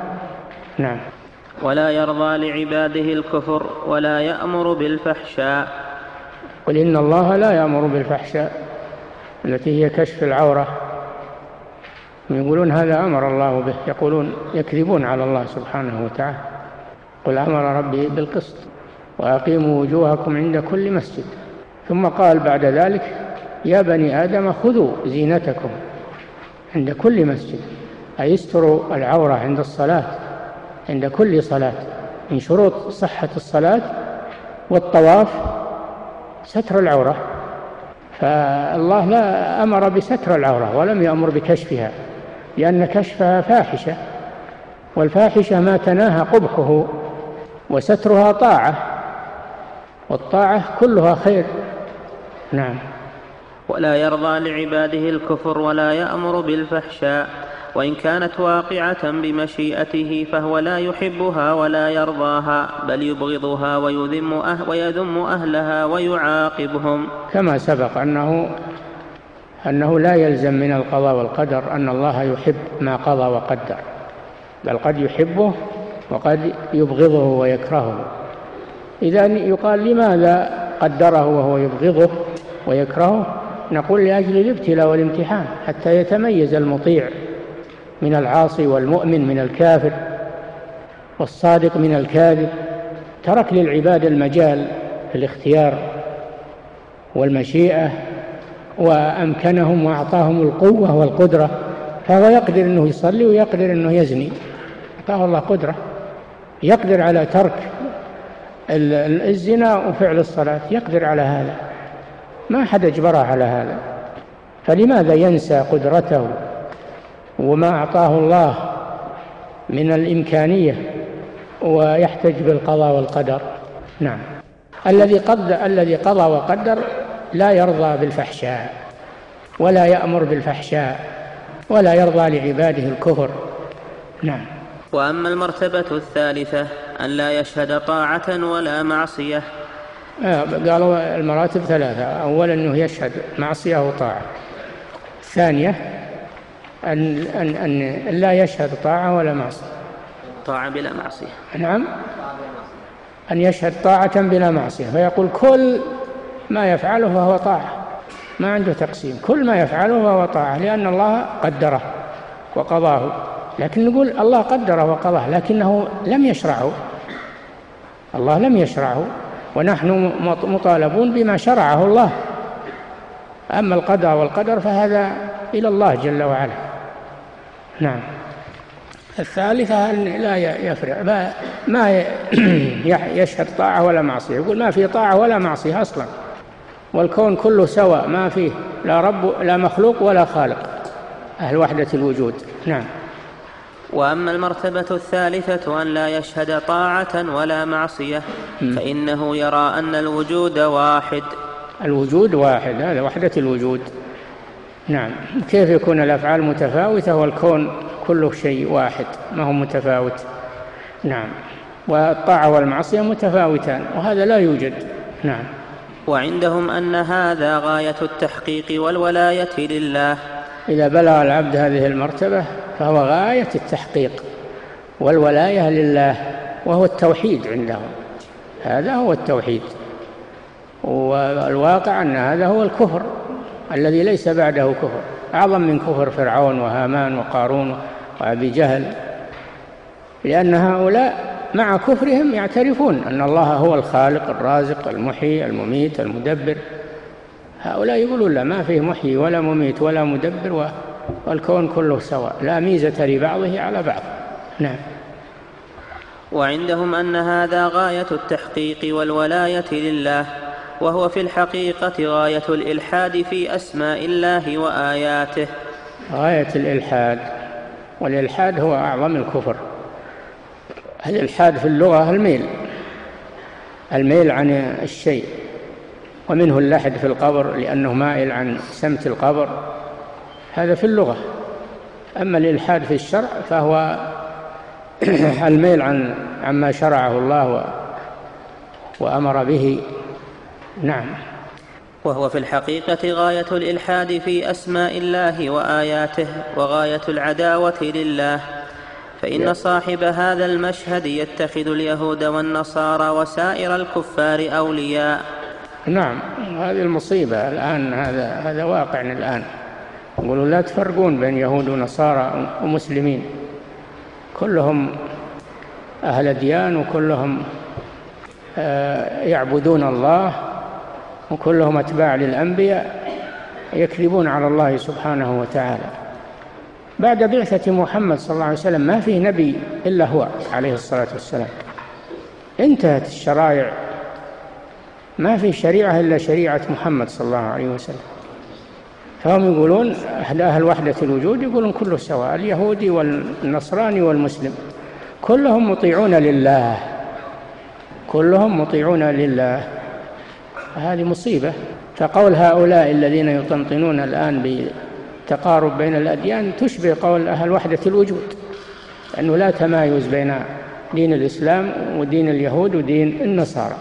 نعم. ولا يرضى لعباده الكفر ولا يأمر بالفحشاء. قل إن الله لا يأمر بالفحشاء. التي هي كشف العورة. يقولون هذا أمر الله به يقولون يكذبون على الله سبحانه وتعالى. قل أمر ربي بالقسط وأقيموا وجوهكم عند كل مسجد. ثم قال بعد ذلك يا بني آدم خذوا زينتكم عند كل مسجد. أي استروا العورة عند الصلاة عند كل صلاة. من شروط صحة الصلاة والطواف ستر العورة. فالله لا أمر بستر العورة ولم يأمر بكشفها لأن كشفها فاحشة والفاحشة ما تناهى قبحه وسترها طاعة والطاعة كلها خير. نعم. ولا يرضى لعباده الكفر ولا يأمر بالفحشاء. وإن كانت واقعة بمشيئته فهو لا يحبها ولا يرضاها بل يبغضها ويذم, أه ويذم أهلها ويعاقبهم. كما سبق أنه أنه لا يلزم من القضاء والقدر أن الله يحب ما قضى وقدر بل قد يحبه وقد يبغضه ويكرهه. إذا يقال لماذا قدره وهو يبغضه ويكرهه؟ نقول لأجل الابتلاء والامتحان حتى يتميز المطيع. من العاصي والمؤمن من الكافر والصادق من الكاذب ترك للعباد المجال في الاختيار والمشيئة وأمكنهم وأعطاهم القوة والقدرة فهو يقدر أنه يصلي ويقدر أنه يزني أعطاه الله قدرة يقدر على ترك الزنا وفعل الصلاة يقدر على هذا ما أحد أجبره على هذا فلماذا ينسى قدرته؟ وما أعطاه الله من الإمكانية ويحتج بالقضاء والقدر. نعم. الذي قد الذي قضى وقدر لا يرضى بالفحشاء ولا يأمر بالفحشاء ولا يرضى لعباده الكفر. نعم. وأما المرتبة الثالثة أن لا يشهد طاعة ولا معصية. آه، قالوا المراتب ثلاثة. أولا أنه يشهد معصية وطاعة. الثانية أن, أن, أن لا يشهد طاعة ولا معصية. طاعة بلا معصية. نعم. أن يشهد طاعة بلا معصية. فيقول كل ما يفعله فهو طاعة. ما عنده تقسيم. كل ما يفعله فهو طاعة لأن الله قدره وقضاه. لكن نقول الله قدره وقضاه لكنه لم يشرعه. الله لم يشرعه. ونحن مطالبون بما شرعه الله. أما القضاء والقدر فهذا إلى الله جل وعلا. نعم. الثالثة أن لا يفرع. ما, ما يشهد طاعة ولا معصية. يقول ما في طاعة ولا معصية أصلا. والكون كله سواء. ما فيه لا رب لا مخلوق ولا خالق. أهل وحدة الوجود. نعم. وأما المرتبة الثالثة أن لا يشهد طاعة ولا معصية فإنه يرى أن الوجود واحد. الوجود واحد. هذا وحدة الوجود. نعم. كيف يكون الأفعال متفاوتة والكون كله شيء واحد؟ ما هو متفاوت؟ نعم. والطاعة والمعصية متفاوتان وهذا لا يوجد. نعم. وعندهم أن هذا غاية التحقيق والولاية لله. إذا بلغ العبد هذه المرتبة فهو غاية التحقيق والولاية لله وهو التوحيد عندهم. هذا هو التوحيد. والواقع أن هذا هو الكفر. الذي ليس بعده كفر. أعظم من كفر فرعون وهامان وقارون وأبي جهل. لأن هؤلاء مع كفرهم يعترفون أن الله هو الخالق الرازق المحيي المميت المدبر. هؤلاء يقولون لا ما فيه محيي ولا مميت ولا مدبر والكون كله سواء. لا ميزة لبعضه على بعض. نعم. وعندهم أن هذا غاية التحقيق والولاية لله. وهو في الحقيقة غاية الإلحاد في أسماء الله وآياته. غاية الإلحاد والإلحاد هو أعظم الكفر. الإلحاد في اللغة الميل الميل عن الشيء ومنه اللحد في القبر لأنه مائل عن سمت القبر. هذا في اللغة. أما الإلحاد في الشرع فهو الميل عن عما شرعه الله وأمر به نعم. وهو في الحقيقة غاية الإلحاد في أسماء الله وآياته وغاية العداوة لله. فإن صاحب هذا المشهد يتخذ اليهود والنصارى وسائر الكفار أولياء. نعم. هذه المصيبة الآن هذا هذا واقع الآن. يقولوا لا تفرقون بين يهود ونصارى ومسلمين. كلهم أهل ديان وكلهم آه، يعبدون الله وكلهم أتباع للأنبياء يكذبون على الله سبحانه وتعالى. بعد بعثة محمد صلى الله عليه وسلم ما فيه نبي إلا هو عليه الصلاة والسلام. انتهت الشرائع. ما في شريعة إلا شريعة محمد صلى الله عليه وسلم. فهم يقولون أهل, أهل وحدة الوجود يقولون كله سواء اليهودي والنصراني والمسلم. كلهم مطيعون لله. كلهم مطيعون لله. هذه مصيبة. فقول هؤلاء الذين يطنطنون الآن بتقارب بين الأديان تشبه قول أهل وحدة الوجود أنه لا تمايز بين دين الإسلام ودين اليهود ودين النصارى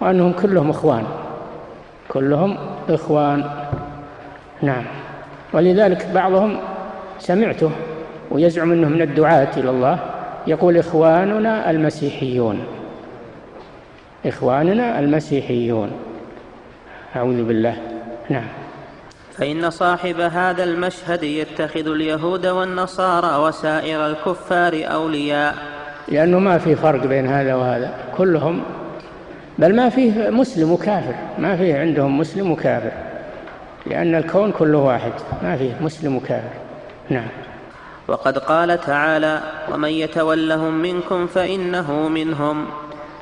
وأنهم كلهم إخوان كلهم إخوان. نعم. ولذلك بعضهم سمعته ويزعم أنه من الدعاة إلى الله يقول إخواننا المسيحيون. إخواننا المسيحيون. أعوذ بالله. نعم. فإن صاحب هذا المشهد يتخذ اليهود والنصارى وسائر الكفار أولياء. لأنه ما في فرق بين هذا وهذا. كلهم بل ما فيه مسلم وكافر. ما فيه عندهم مسلم وكافر. لأن الكون كله واحد. ما فيه مسلم وكافر. نعم. وقد قال تعالى ومن يتولهم منكم فإنه منهم.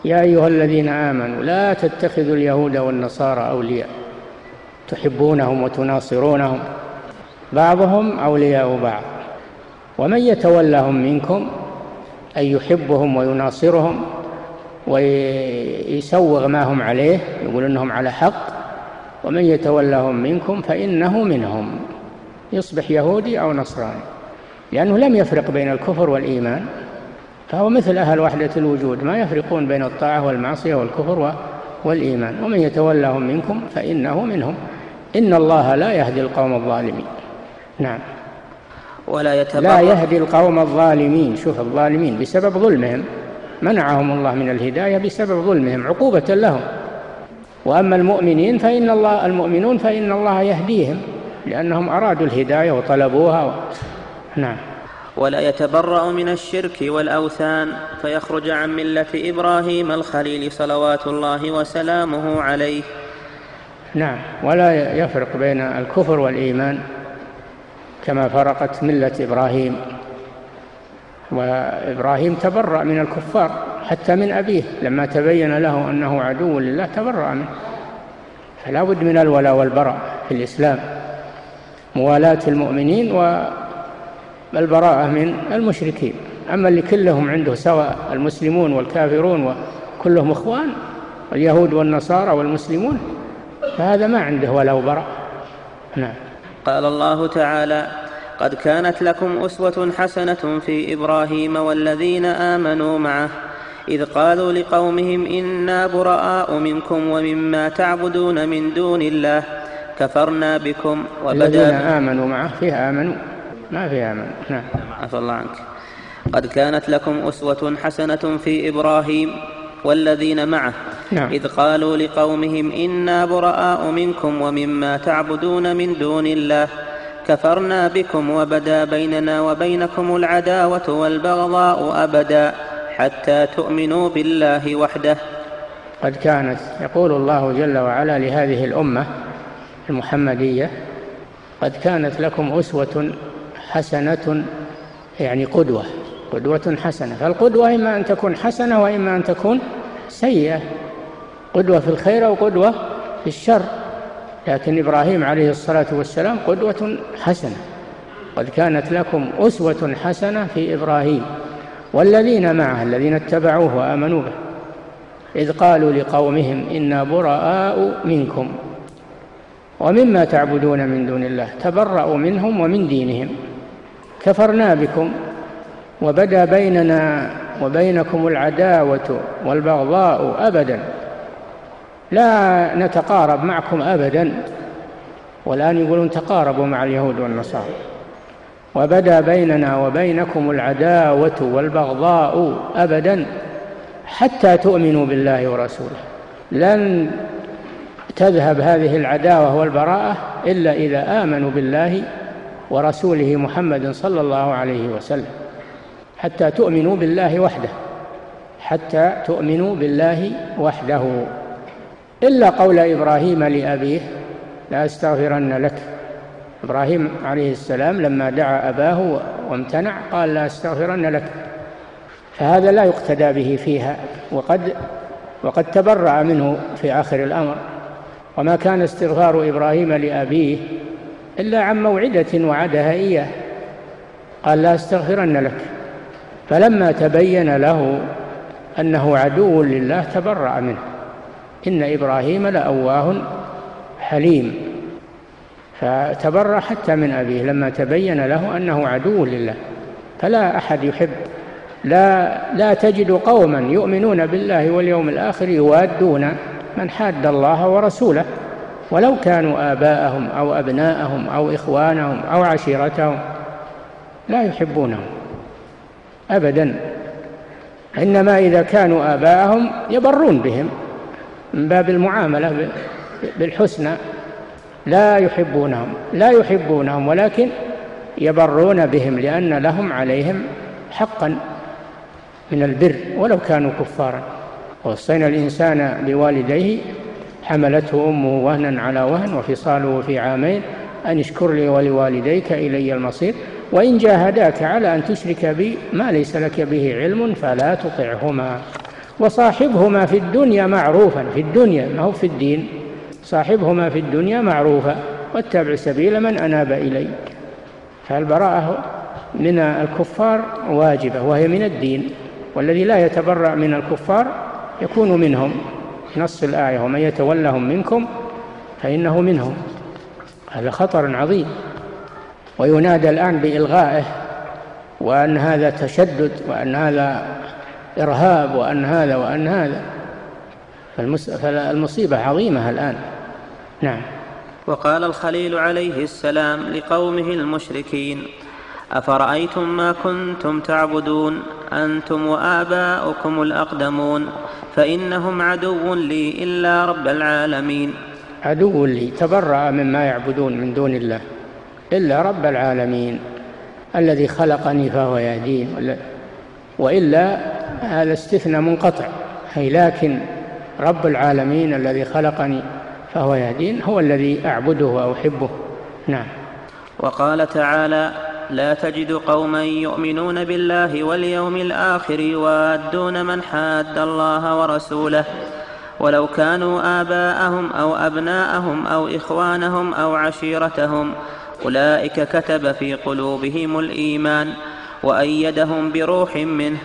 يا أيها الذين آمنوا لا تتخذوا اليهود والنصارى أولياء. تحبونهم وتناصرونهم. بعضهم أولياء بعض. ومن يتولهم منكم أي يحبهم ويناصرهم ويسوغ ما هم عليه يقول إنهم على حق. ومن يتولهم منكم فإنه منهم. يصبح يهودي أو نصراني. لأنه لم يفرق بين الكفر والإيمان. فهو مثل أهل وحدة الوجود ما يفرقون بين الطاعة والمعصية والكفر والإيمان. ومن يتولهم منكم فإنه منهم. إن الله لا يهدي القوم الظالمين. نعم. ولا لا يهدي القوم الظالمين. شوف الظالمين بسبب ظلمهم. منعهم الله من الهداية بسبب ظلمهم عقوبة لهم. وأما المؤمنين فإن الله المؤمنون فإن الله يهديهم لأنهم أرادوا الهداية وطلبوها و... نعم. ولا يتبرأ من الشرك والأوثان فيخرج عن ملة إبراهيم الخليل صلوات الله وسلامه عليه. نعم ولا يفرق بين الكفر والإيمان كما فرقت ملة إبراهيم. وإبراهيم تبرأ من الكفار حتى من أبيه لما تبين له أنه عدو لله تبرأ منه. فلا بد من الولاء والبراء في الإسلام. موالاة المؤمنين والبراءة من المشركين. أما اللي كلهم عنده سواء المسلمون والكافرون وكلهم إخوان اليهود والنصارى والمسلمون فهذا ما عنده ولا وبراء نعم. قال الله تعالى قد كانت لكم أسوة حسنة في إبراهيم والذين آمنوا معه إذ قالوا لقومهم إنا براء منكم ومما تعبدون من دون الله كفرنا بكم وبدا الذين آمنوا معه فيه آمنوا. ما فيه آمنوا نعم. عفى الله عنك. قد كانت لكم أسوة حسنة في إبراهيم والذين معه. نعم. إذ قالوا لقومهم إنا براء منكم ومما تعبدون من دون الله. كفرنا بكم وبدا بيننا وبينكم العداوة والبغضاء أبدا حتى تؤمنوا بالله وحده. قد كانت يقول الله جل وعلا لهذه الأمة المحمدية قد كانت لكم أسوة حسنة يعني قدوة قدوة حسنة. فالقدوة إما أن تكون حسنة وإما أن تكون سيئة. قدوة في الخير أو قدوة في الشر. لكن إبراهيم عليه الصلاة والسلام قدوة حسنة. قد كانت لكم أسوة حسنة في إبراهيم. والذين معه الذين اتبعوه وآمنوا به. إذ قالوا لقومهم إنا براء منكم. ومما تعبدون من دون الله تبرأوا منهم ومن دينهم. كفرنا بكم وبدا بيننا وبينكم العداوة والبغضاء أبدا. لا نتقارب معكم أبدا. والآن يقولون تقاربوا مع اليهود والنصارى. وبدا بيننا وبينكم العداوة والبغضاء أبدا حتى تؤمنوا بالله ورسوله. لن تذهب هذه العداوة والبراءة إلا إذا آمنوا بالله ورسوله محمد صلى الله عليه وسلم حتى تؤمنوا بالله وحده حتى تؤمنوا بالله وحده. إلا قول إبراهيم لأبيه لا أستغفرن لك. إبراهيم عليه السلام لما دعا أباه وامتنع قال لا أستغفرن لك. فهذا لا يقتدى به فيها وقد وقد تبرأ منه في آخر الأمر. وما كان استغفار إبراهيم لأبيه إلا عن موعدة وعدها إياه. قال لا أستغفرن لك. فلما تبين له أنه عدو لله تبرأ منه. إن إبراهيم لأواه حليم. فتبرأ حتى من أبيه لما تبين له أنه عدو لله. فلا أحد يحب. لا لا تجد قوما يؤمنون بالله واليوم الآخر يوادون من حاد الله ورسوله. ولو كانوا آباءهم أو أبناءهم أو إخوانهم أو عشيرتهم لا يحبونهم أبدا. إنما إذا كانوا آباءهم يبرون بهم من باب المعاملة بالحسنى. لا يحبونهم لا يحبونهم ولكن يبرون بهم لأن لهم عليهم حقا من البر ولو كانوا كفارا. ووصينا الإنسان بوالديه حملته أمه وهنا على وهن وفصاله في عامين أن اشكر لي ولوالديك إلي المصير وإن جاهداك على أن تشرك بي ما ليس لك به علم فلا تطعهما. وصاحبهما في الدنيا معروفا في الدنيا ما هو في الدين؟ صاحبهما في الدنيا معروفا واتبع سبيل من أناب إلي. فالبراءة من الكفار واجبة وهي من الدين والذي لا يتبرأ من الكفار يكون منهم. نص الآية ومن يتولهم منكم فإنه منهم. هذا خطر عظيم. وينادى الآن بإلغائه وأن هذا تشدد وأن هذا إرهاب وأن هذا وأن هذا. فالمصيبة عظيمة الآن. نعم. وقال الخليل عليه السلام لقومه المشركين أفرأيتم ما كنتم تعبدون؟ أنتم وآباؤكم الأقدمون. فإنهم عدو لي إلا رب العالمين. عدو لي تبرأ مما يعبدون من دون الله إلا رب العالمين. الذي خلقني فهو يهدين. وإلا هذا استثنى منقطع. أي لكن رب العالمين الذي خلقني فهو يهدين هو الذي أعبده وأحبه. نعم. وقال تعالى لا تجد قوما يؤمنون بالله واليوم الآخر يوادون من حاد الله ورسوله. ولو كانوا آباءهم أو أبناءهم أو إخوانهم أو عشيرتهم أولئك كتب في قلوبهم الإيمان وأيدهم بروح منه.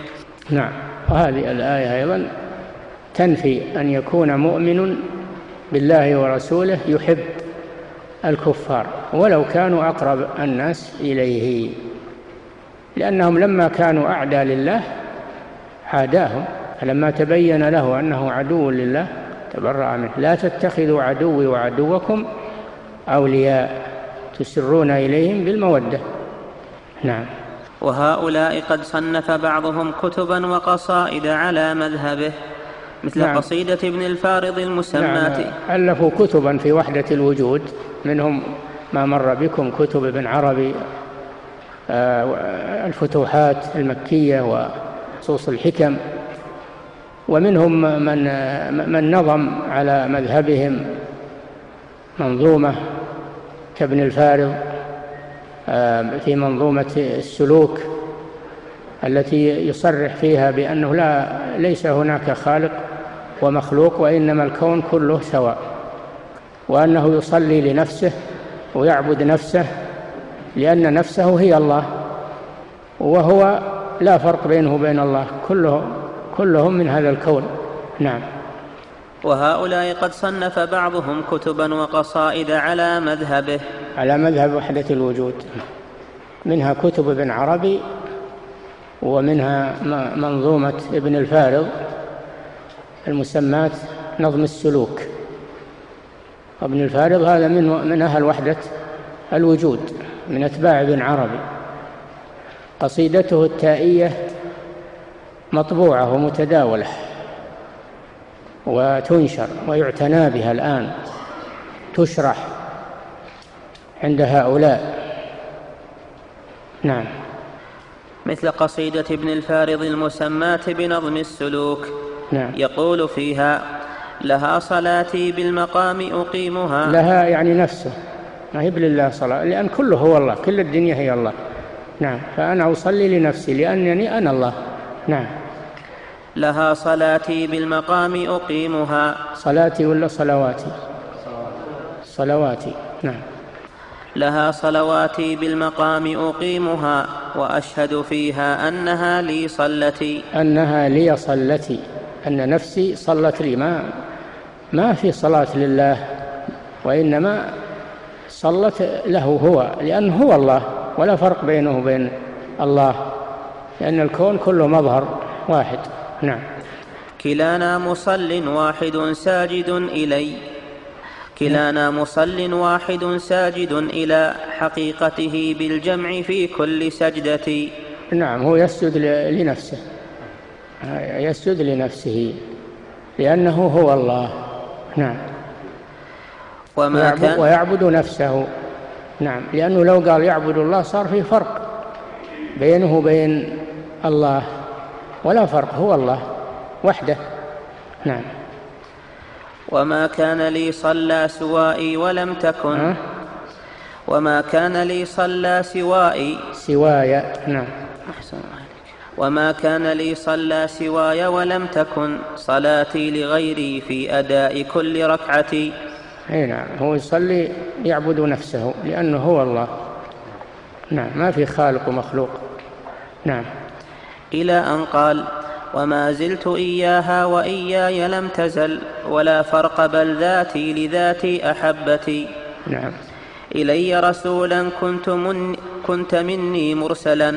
نعم. وهذه الآية أيضا تنفي أن يكون مؤمن بالله ورسوله يحب الكفار ولو كانوا أقرب الناس إليه لأنهم لما كانوا أعدى لله عاداهم فلما تبين له أنه عدو لله تبرأ منه لا تتخذوا عدوي وعدوكم أولياء تسرون إليهم بالمودة نعم وهؤلاء قد صنف بعضهم كتبا وقصائد على مذهبه مثل نعم. قصيدة ابن الفارض المسماة نعم. ألفوا كتبا في وحدة الوجود منهم ما مر بكم كتب ابن عربي آه، الفتوحات المكية وصوص الحكم ومنهم من من نظم على مذهبهم منظومة كابن الفارض آه، في منظومة السلوك التي يصرح فيها بأنه لا ليس هناك خالق ومخلوق وإنما الكون كله سواء. وأنه يصلي لنفسه ويعبد نفسه لأن نفسه هي الله وهو لا فرق بينه وبين الله كله كلهم من هذا الكون. نعم. وهؤلاء قد صنف بعضهم كتبا وقصائد على مذهبه. على مذهب وحدة الوجود. منها كتب ابن عربي ومنها منظومة ابن الفارض المسمات نظم السلوك. ابن الفارض هذا من من أهل وحدة الوجود من أتباع ابن عربي. قصيدته التائية مطبوعة ومتداولة وتنشر ويعتنى بها الآن تشرح عند هؤلاء. نعم. مثل قصيدة ابن الفارض المسماة بنظم السلوك. نعم. يقول فيها لها صلاتي بالمقام أقيمها. لها يعني نفسه. ما هي لله صلاة لأن كله هو الله كل الدنيا هي الله. نعم فأنا أصلي لنفسي لأنني أنا الله. نعم. لها صلاتي بالمقام أقيمها. صلاتي ولا صلواتي؟ صلواتي. نعم. لها صلواتي بالمقام أقيمها وأشهد فيها أنها لي صلتي. أنها لي صلتي أن نفسي صلت لي. ما ما في صلاة لله وإنما صلت له هو لأنه هو الله ولا فرق بينه وبين الله لأن الكون كله مظهر واحد. نعم. كلانا مصل واحد ساجد إلي. كلانا مصل واحد ساجد إلى حقيقته بالجمع في كل سجدة. نعم هو يسجد لنفسه. يسجد لنفسه لأنه هو الله. نعم. وما ويعبد, كان ويعبد نفسه. نعم. لأنه لو قال يعبد الله صار في فرق بينه وبين الله. ولا فرق هو الله وحده. نعم. وما كان لي صلى سوائي ولم تكن. أه؟ وما كان لي صلى سوائي. سواي نعم. أحسن وما كان لي صلى سواي ولم تكن صلاتي لغيري في أداء كل ركعتي أي نعم هو يصلي يعبد نفسه لأنه هو الله. نعم ما في خالق ومخلوق. نعم. إلى أن قال وما زلت إياها وإياي لم تزل ولا فرق بل ذاتي لذاتي أحبتي. نعم. إلي رسولا كنت, من كنت مني مرسلا.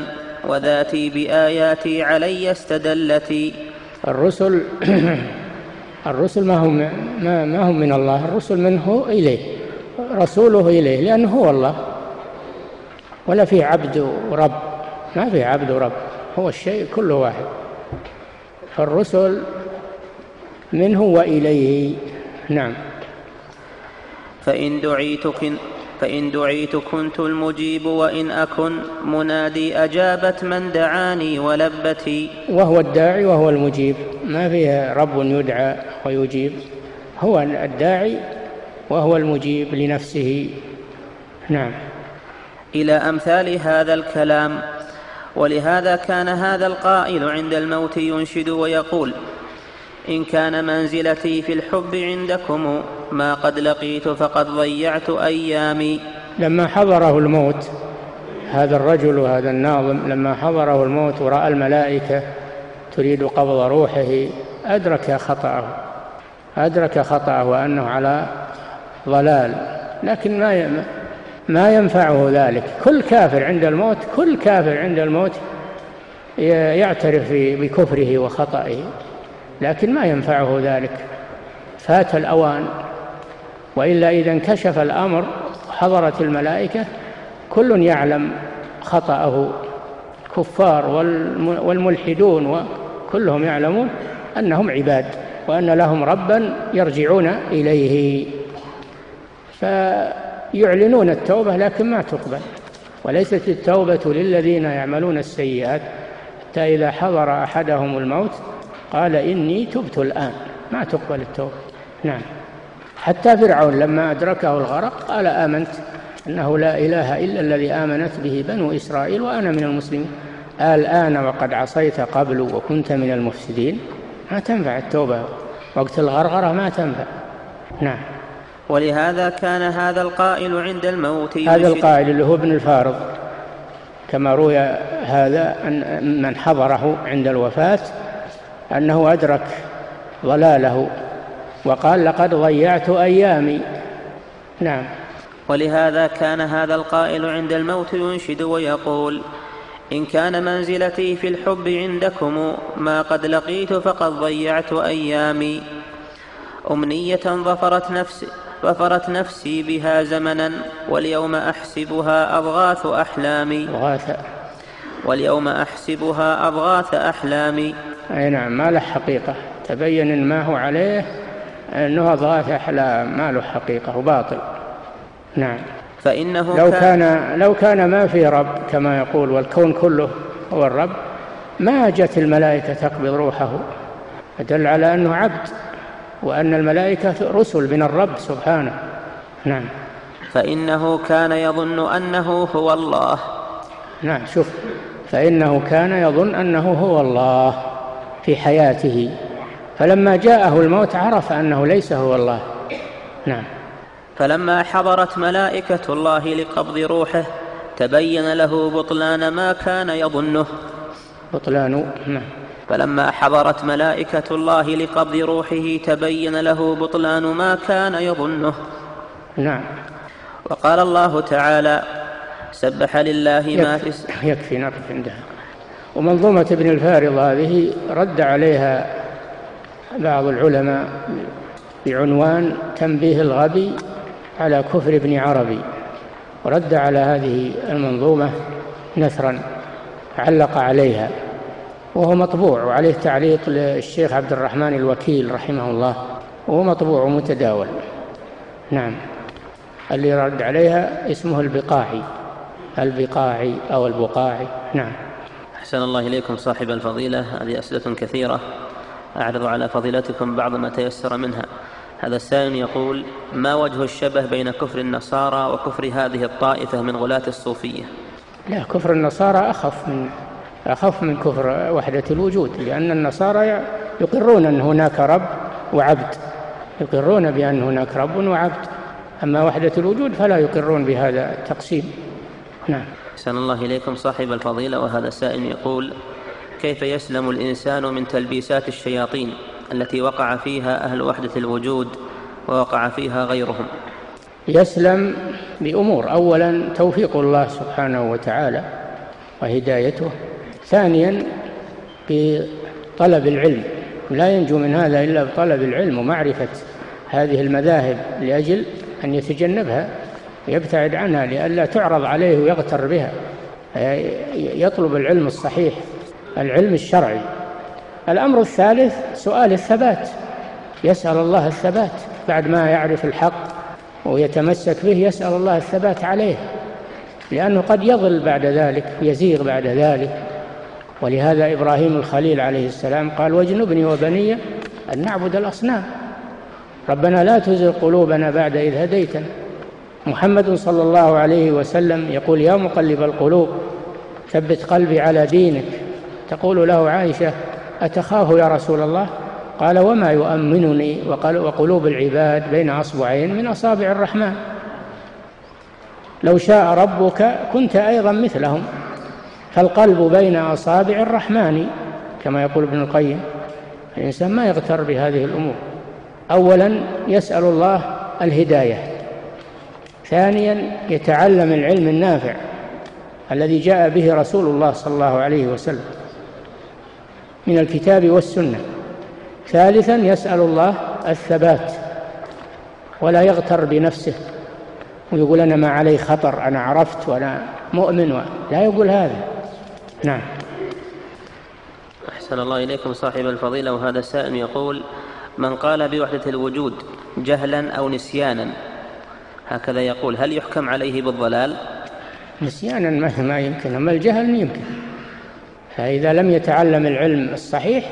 وذاتي بآياتي علي استدلتي. الرسل الرسل ما هم ما, ما هم من الله الرسل منه إليه رسوله إليه لأنه هو الله. ولا في عبد ورب ما في عبد ورب هو الشيء كله واحد. فالرسل منه وإليه نعم. فإن دعيت فإن دعيت كنت المجيب وإن أكن منادي أجابت من دعاني ولبتي. وهو الداعي وهو المجيب. ما فيها رب يدعى ويجيب. هو الداعي وهو المجيب لنفسه. نعم. إلى أمثال هذا الكلام. ولهذا كان هذا القائل عند الموت ينشد ويقول إن كان منزلتي في الحب عندكم ما قد لقيت فقد ضيعت أيامي. لما حضره الموت هذا الرجل وهذا الناظم لما حضره الموت ورأى الملائكة تريد قبض روحه أدرك خطأه. أدرك خطأه وأنه على ضلال. لكن ما ما ينفعه ذلك. كل كافر عند الموت كل كافر عند الموت يعترف بكفره وخطئه. لكن ما ينفعه ذلك. فات الأوان وإلا إذا انكشف الأمر حضرت الملائكة كل يعلم خطأه. الكفار والملحدون وكلهم يعلمون أنهم عباد وأن لهم ربا يرجعون إليه. فيعلنون التوبة لكن ما تقبل. وليست التوبة للذين يعملون السيئات حتى إذا حضر أحدهم الموت قال إني تبت الآن. ما تقبل التوبة. نعم. حتى فرعون لما أدركه الغرق قال آمنت أنه لا إله إلا الذي آمنت به بنو إسرائيل وأنا من المسلمين. الآن وقد عصيت قبل وكنت من المفسدين. ما تنفع التوبة. وقت الغرغرة ما تنفع. نعم. ولهذا كان هذا القائل عند الموت هذا القائل اللي هو ابن الفارض. كما روي هذا أن من حضره عند الوفاة أنه أدرك ضلاله وقال لقد ضيعت أيامي. نعم. ولهذا كان هذا القائل عند الموت ينشد ويقول إن كان منزلتي في الحب عندكم ما قد لقيت فقد ضيعت أيامي. أمنية ظفرت نفسي ظفرت نفسي بها زمنا واليوم أحسبها أضغاث أحلامي. أضغاث واليوم أحسبها أضغاث أحلامي أي نعم ما له حقيقة. تبين ما هو عليه أنه أضغاث أحلام ما له حقيقة وباطل نعم. فإنه لو كان, لو كان ما في رب كما يقول والكون كله هو الرب ما جت الملائكة تقبض روحه. دل على أنه عبد وأن الملائكة رسل من الرب سبحانه. نعم. فإنه كان يظن أنه هو الله. نعم شوف فإنه كان يظن أنه هو الله في حياته. فلما جاءه الموت عرف أنه ليس هو الله. نعم. فلما حضرت ملائكة الله لقبض روحه تبين له بطلان ما كان يظنه. بطلان نعم. فلما حضرت ملائكة الله لقبض روحه تبين له بطلان ما كان يظنه. نعم. وقال الله تعالى سبح لله ما في يكفي نقف عندها. ومنظومة ابن الفارض هذه رد عليها بعض العلماء بعنوان تنبيه الغبي على كفر ابن عربي. ورد على هذه المنظومة نثرا علق عليها. وهو مطبوع وعليه تعليق للشيخ عبد الرحمن الوكيل رحمه الله. وهو مطبوع ومتداول. نعم. اللي رد عليها اسمه البقاعي. البقاعي أو البقاعي نعم. أحسن الله إليكم صاحب الفضيلة. هذه أسئلة كثيرة. أعرض على فضيلتكم بعض ما تيسر منها. هذا السائل يقول ما وجه الشبه بين كفر النصارى وكفر هذه الطائفة من غلاة الصوفية؟ لا كفر النصارى أخف من أخف من كفر وحدة الوجود لأن النصارى يقرون أن هناك رب وعبد. يقرون بأن هناك رب وعبد. أما وحدة الوجود فلا يقرون بهذا التقسيم. نعم. أحسن الله إليكم صاحب الفضيلة وهذا السائل يقول كيف يسلم الإنسان من تلبيسات الشياطين التي وقع فيها أهل وحدة الوجود ووقع فيها غيرهم؟ يسلم بأمور. أولا توفيق الله سبحانه وتعالى وهدايته. ثانيا بطلب العلم. لا ينجو من هذا إلا بطلب العلم ومعرفة هذه المذاهب لأجل أن يتجنبها. ويبتعد عنها لئلا تعرض عليه ويغتر بها. يطلب العلم الصحيح العلم الشرعي. الأمر الثالث سؤال الثبات. يسأل الله الثبات. بعد ما يعرف الحق ويتمسك به يسأل الله الثبات عليه. لأنه قد يضل بعد ذلك يزيغ بعد ذلك. ولهذا إبراهيم الخليل عليه السلام قال واجنبني وبني أن نعبد الأصنام. ربنا لا تزغ قلوبنا بعد إذ هديتنا. محمد صلى الله عليه وسلم يقول يا مقلب القلوب ثبت قلبي على دينك. تقول له عائشة أتخاف يا رسول الله؟ قال وما يؤمنني وقلوب العباد بين أصبعين من أصابع الرحمن. لو شاء ربك كنت أيضا مثلهم فالقلب بين أصابع الرحمن. كما يقول ابن القيم الإنسان ما يغتر بهذه الأمور. أولا يسأل الله الهداية. ثانيا يتعلم العلم النافع الذي جاء به رسول الله صلى الله عليه وسلم من الكتاب والسنة. ثالثا يسأل الله الثبات ولا يغتر بنفسه ويقول أنا ما علي خطر أنا عرفت وأنا مؤمن لا يقول هذا. نعم. أحسن الله إليكم صاحب الفضيلة وهذا السائل يقول من قال بوحدة الوجود جهلا أو نسيانا؟ هكذا يقول هل يحكم عليه بالضلال؟ نسيانا ما يمكن أما الجهل يمكن. فإذا لم يتعلم العلم الصحيح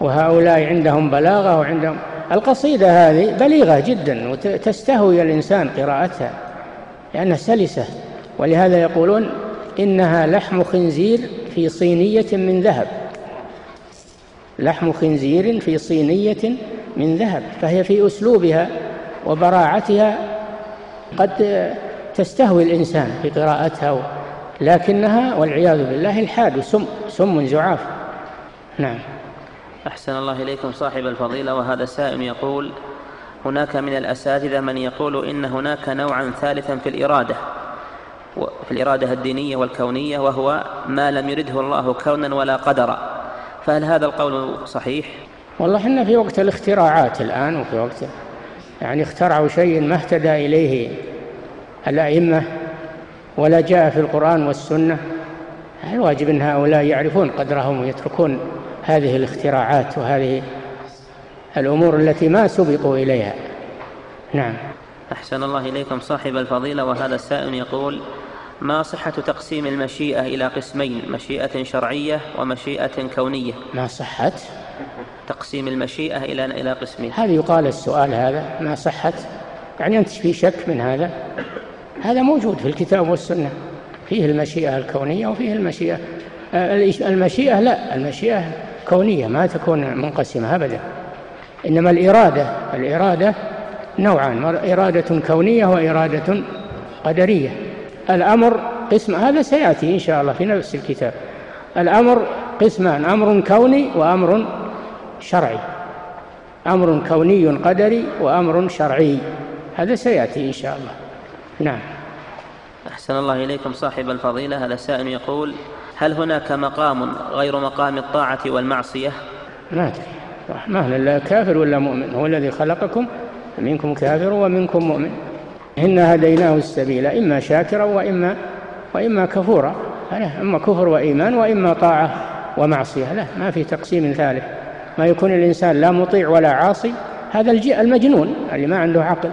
وهؤلاء عندهم بلاغة وعندهم القصيدة هذه بليغة جدا وتستهوي الإنسان قراءتها لأنها سلسة. ولهذا يقولون إنها لحم خنزير في صينية من ذهب. لحم خنزير في صينية من ذهب فهي في أسلوبها وبراعتها قد تستهوي الإنسان في قراءتها لكنها والعياذ بالله الحاد سم سم زعاف. نعم. أحسن الله إليكم صاحب الفضيلة وهذا سائل يقول هناك من الأساتذة من يقول إن هناك نوعا ثالثا في الإرادة في الإرادة الدينية والكونية وهو ما لم يرده الله كونا ولا قدرا. فهل هذا القول صحيح؟ والله إحنا في وقت الاختراعات الآن وفي وقت يعني اخترعوا شيء ما اهتدى إليه الأئمة ولا جاء في القرآن والسنة. الواجب أن هؤلاء يعرفون قدرهم ويتركون هذه الاختراعات وهذه الأمور التي ما سبقوا إليها. نعم. أحسن الله إليكم صاحب الفضيلة وهذا السائل يقول ما صحة تقسيم المشيئة إلى قسمين مشيئة شرعية ومشيئة كونية؟ ما صحة تقسيم المشيئة إلى إلى قسمين. هذا يقال السؤال هذا ما صحة؟ يعني أنت في شك من هذا؟ هذا موجود في الكتاب والسنة. فيه المشيئة الكونية وفيه المشيئة المشيئة لا المشيئة كونية ما تكون منقسمة أبدا. إنما الإرادة الإرادة نوعان إرادة كونية وإرادة قدرية. الأمر قسم هذا سيأتي إن شاء الله في نفس الكتاب. الأمر قسمان أمر كوني وأمر شرعي. أمر كوني قدري وأمر شرعي. هذا سيأتي إن شاء الله. نعم. أحسن الله إليكم صاحب الفضيلة. هذا سائل يقول هل هناك مقام غير مقام الطاعة والمعصية؟ ما أدري. ما هل الله كافر ولا مؤمن. هو الذي خلقكم منكم كافر ومنكم مؤمن. إنا هديناه السبيل إما شاكرا وإما وإما كفورا. إما كفر وإيمان وإما طاعة ومعصية. لا ما في تقسيم ثالث. ما يكون الإنسان لا مطيع ولا عاصي هذا المجنون اللي ما عنده عقل.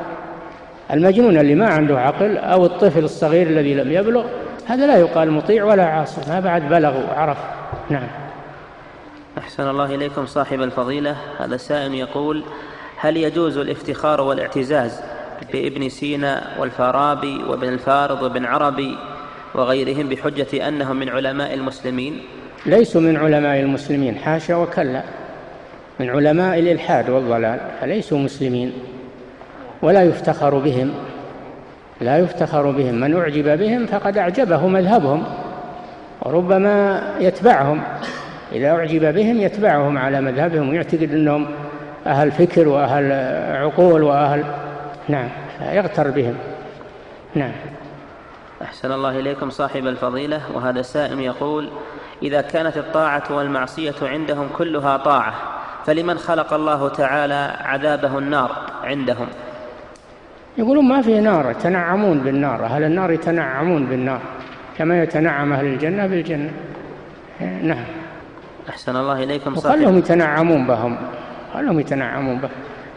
المجنون اللي ما عنده عقل أو الطفل الصغير الذي لم يبلغ هذا لا يقال مطيع ولا عاصي ما بعد بلغ وعرف. نعم. أحسن الله إليكم صاحب الفضيلة. هذا سائل يقول هل يجوز الافتخار والاعتزاز بابن سينا والفارابي وابن الفارض وابن عربي وغيرهم بحجة أنهم من علماء المسلمين؟ ليسوا من علماء المسلمين حاشا وكلا. من علماء الإلحاد والضلال فليسوا مسلمين. ولا يفتخر بهم لا يفتخر بهم. من أعجب بهم فقد أعجبه مذهبهم وربما يتبعهم. إذا أعجب بهم يتبعهم على مذهبهم ويعتقد أنهم أهل فكر وأهل عقول وأهل نعم يغتر بهم. نعم. أحسن الله إليكم صاحب الفضيلة. وهذا سائل يقول إذا كانت الطاعة والمعصية عندهم كلها طاعة فلمن خلق الله تعالى عذابه النار عندهم؟ يقولون ما في نار يتنعمون بالنار أهل النار يتنعمون بالنار كما يتنعم أهل الجنة بالجنة. نعم. أحسن الله إليكم صاحب وخلهم يتنعمون بهم خلهم يتنعمون به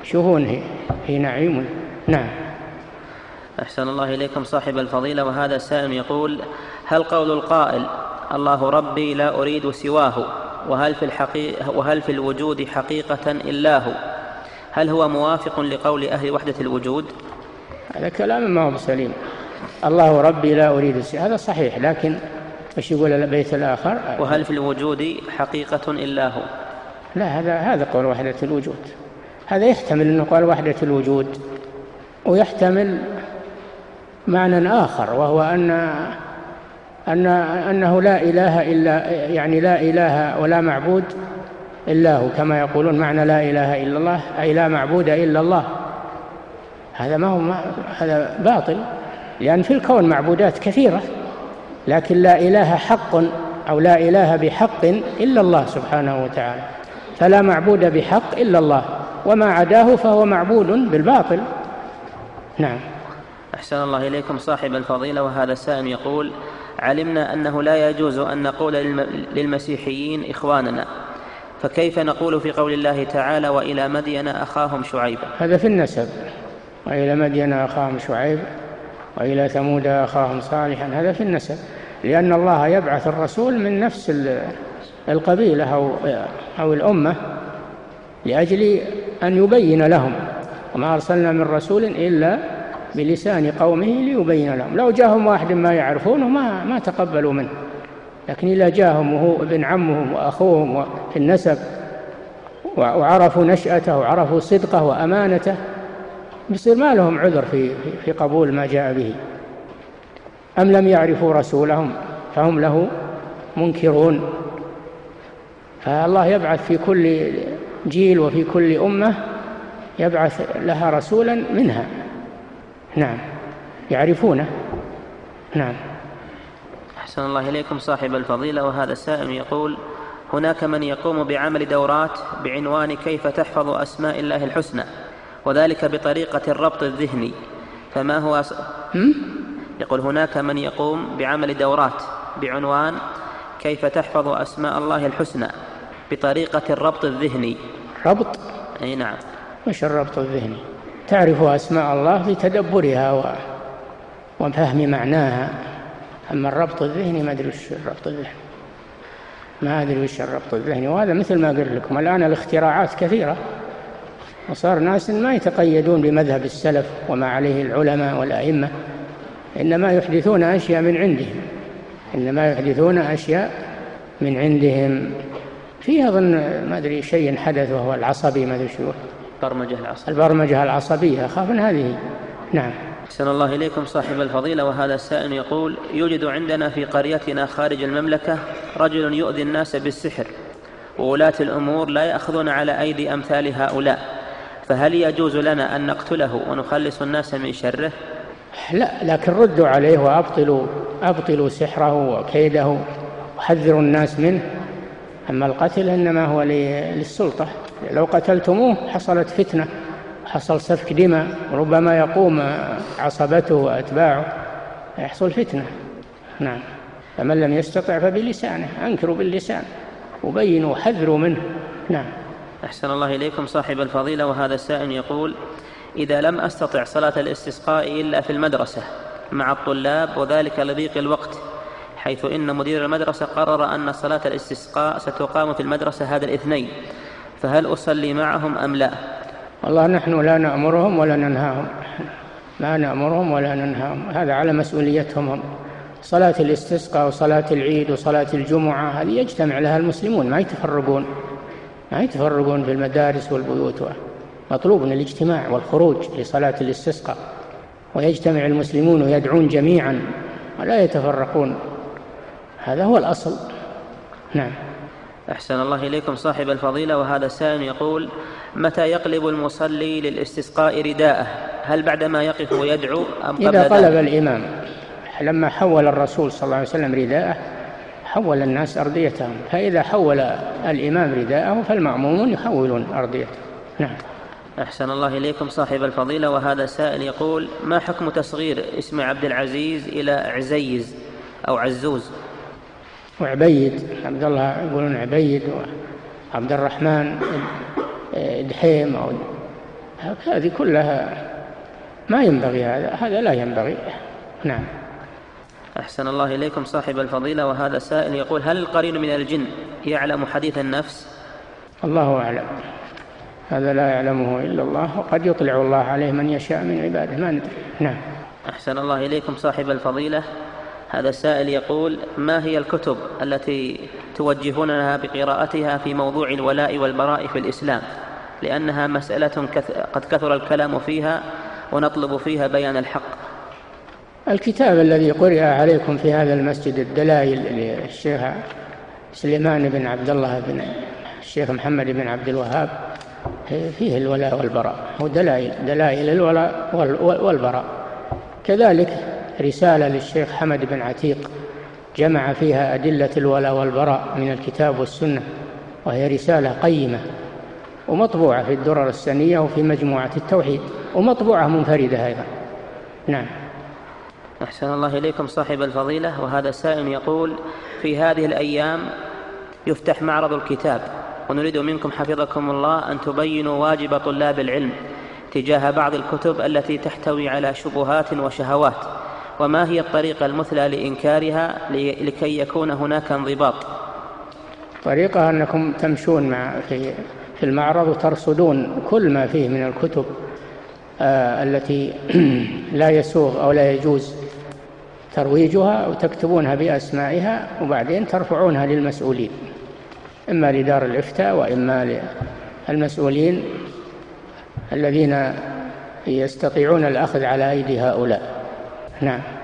شوفون هي, هي نعيم. نعم. أحسن الله إليكم صاحب الفضيلة وهذا سائل يقول هل قول القائل الله ربي لا أريد سواه وهل في, الحقيقة وهل في الوجود حقيقة إلا هو؟ هل هو موافق لقول أهل وحدة الوجود؟ هذا كلام ما هو بسليم. الله ربي لا أريد سواه هذا صحيح لكن إيش يقول البيت الآخر؟ وهل في الوجود حقيقة إلا هو؟ لا هذا هذا قول وحدة الوجود. هذا يحتمل أنه قال وحدة الوجود ويحتمل معنى آخر وهو أن أن أنه لا إله إلا يعني لا إله ولا معبود إلا هو كما يقولون معنى لا إله إلا الله أي لا معبود إلا الله. هذا ما هو هذا باطل لأن في الكون معبودات كثيرة لكن لا إله حق أو لا إله بحق إلا الله سبحانه وتعالى. فلا معبود بحق إلا الله وما عداه فهو معبود بالباطل. نعم. أحسن الله إليكم صاحب الفضيلة وهذا السائل يقول علمنا أنه لا يجوز أن نقول للمسيحيين إخواننا. فكيف نقول في قول الله تعالى وإلى مدين أخاهم شعيبا؟ هذا في النسب. وإلى مدين أخاهم شعيب وإلى ثمود أخاهم صالحا هذا في النسب. لأن الله يبعث الرسول من نفس القبيلة أو, أو الأمة لأجل أن يبين لهم. وما أرسلنا من رسول إلا بلسان قومه ليبين لهم. لو جاءهم واحد ما يعرفونه ما ما تقبلوا منه. لكن إذا جاءهم وهو ابن عمهم وأخوهم في النسب وعرفوا نشأته وعرفوا صدقه وأمانته يصير ما لهم عذر في في قبول ما جاء به. أم لم يعرفوا رسولهم فهم له منكرون. فالله يبعث في كل جيل وفي كل أمة يبعث لها رسولا منها. نعم. يعرفونه. نعم. أحسن الله إليكم صاحب الفضيلة وهذا السائل يقول هناك من يقوم بعمل دورات بعنوان كيف تحفظ أسماء الله الحسنى وذلك بطريقة الربط الذهني فما هو أس... يقول هناك من يقوم بعمل دورات بعنوان كيف تحفظ أسماء الله الحسنى بطريقة الربط الذهني. ربط؟ أي نعم. وش الربط الذهني؟ تعرف أسماء الله بتدبرها. وفهم معناها. أما الربط الذهني ما أدري وش الربط الذهني. ما أدري وش الربط الذهني وهذا مثل ما قلت لكم. الآن الاختراعات كثيرة وصار ناس ما يتقيدون بمذهب السلف وما عليه العلماء والأئمة إنما يحدثون أشياء من عندهم. إنما يحدثون أشياء من عندهم. في أظن ما أدري شيء حدث وهو العصبي ما أدري شو. البرمجة العصبية. البرمجة العصبية. أخاف من هذه. نعم. أحسن الله إليكم صاحب الفضيلة وهذا السائل يقول يوجد عندنا في قريتنا خارج المملكة رجل يؤذي الناس بالسحر. وولاة الأمور لا يأخذون على أيدي أمثال هؤلاء. فهل يجوز لنا أن نقتله ونخلص الناس من شره؟ لا لكن ردوا عليه وأبطلوا أبطلوا سحره وكيده وحذروا الناس منه. أما القتل إنما هو للسلطة. لو قتلتموه حصلت فتنة حصل سفك دماء ربما يقوم عصبته وأتباعه يحصل فتنة. نعم. فمن لم يستطع فبلسانه أنكروا باللسان وبينوا حذروا منه. نعم. أحسن الله إليكم صاحب الفضيلة وهذا السائل يقول إذا لم أستطع صلاة الاستسقاء إلا في المدرسة مع الطلاب وذلك لضيق الوقت حيث إن مدير المدرسة قرر أن صلاة الاستسقاء ستقام في المدرسة هذا الاثنين فهل أصلي معهم أم لا؟ والله نحن لا نأمرهم ولا ننهاهم. لا نأمرهم ولا ننهاهم. هذا على مسؤوليتهم. هم صلاة الاستسقاء وصلاة العيد وصلاة الجمعة هذه يجتمع لها المسلمون. ما يتفرقون. ما يتفرقون في المدارس والبيوت. مطلوب الاجتماع والخروج لصلاة الاستسقاء. ويجتمع المسلمون ويدعون جميعا. ولا يتفرقون. هذا هو الأصل. نعم. أحسن الله إليكم صاحب الفضيلة وهذا السائل يقول متى يقلب المصلي للاستسقاء رداءه؟ هل بعدما يقف ويدعو أم قبل إذا قلب؟ الإمام لما حول الرسول صلى الله عليه وسلم رداءه حول الناس أرضيتهم فإذا حول الإمام رداءه فالمأمومون يحولون أرضيته نعم. أحسن الله إليكم صاحب الفضيلة وهذا سائل يقول ما حكم تصغير اسم عبد العزيز إلى عزيز أو عزوز؟ وعبيد عبد الله يقولون عبيد وعبد الرحمن دحيم أو هذه كلها ما ينبغي هذا هذا لا ينبغي. نعم. أحسن الله إليكم صاحب الفضيلة وهذا سائل يقول هل القرين من الجن يعلم حديث النفس؟ الله أعلم. هذا لا يعلمه إلا الله وقد يطلع الله عليه من يشاء من عباده ما ندري. نعم. أحسن الله إليكم صاحب الفضيلة هذا السائل يقول ما هي الكتب التي توجهوننا بقراءتها في موضوع الولاء والبراء في الإسلام؟ لأنها مسألة قد كثر الكلام فيها ونطلب فيها بيان الحق. الكتاب الذي قرئ عليكم في هذا المسجد الدلائل للشيخ سليمان بن عبد الله بن الشيخ محمد بن عبد الوهاب فيه الولاء والبراء هو دلائل دلائل الولاء والبراء. كذلك رسالة للشيخ حمد بن عتيق جمع فيها أدلة الولاء والبراء من الكتاب والسنة وهي رسالة قيمة ومطبوعة في الدرر السنية وفي مجموعة التوحيد ومطبوعة منفردة أيضا. نعم. أحسن الله إليكم صاحب الفضيلة وهذا سائل يقول في هذه الأيام يفتح معرض الكتاب ونريد منكم حفظكم الله أن تبينوا واجب طلاب العلم تجاه بعض الكتب التي تحتوي على شبهات وشهوات. وما هي الطريقة المثلى لإنكارها لكي يكون هناك انضباط؟ طريقة أنكم تمشون مع في في المعرض وترصدون كل ما فيه من الكتب آه التي لا يسوغ أو لا يجوز ترويجها وتكتبونها بأسمائها وبعدين ترفعونها للمسؤولين إما لدار الإفتاء وإما للمسؤولين الذين يستطيعون الأخذ على أيدي هؤلاء. نعم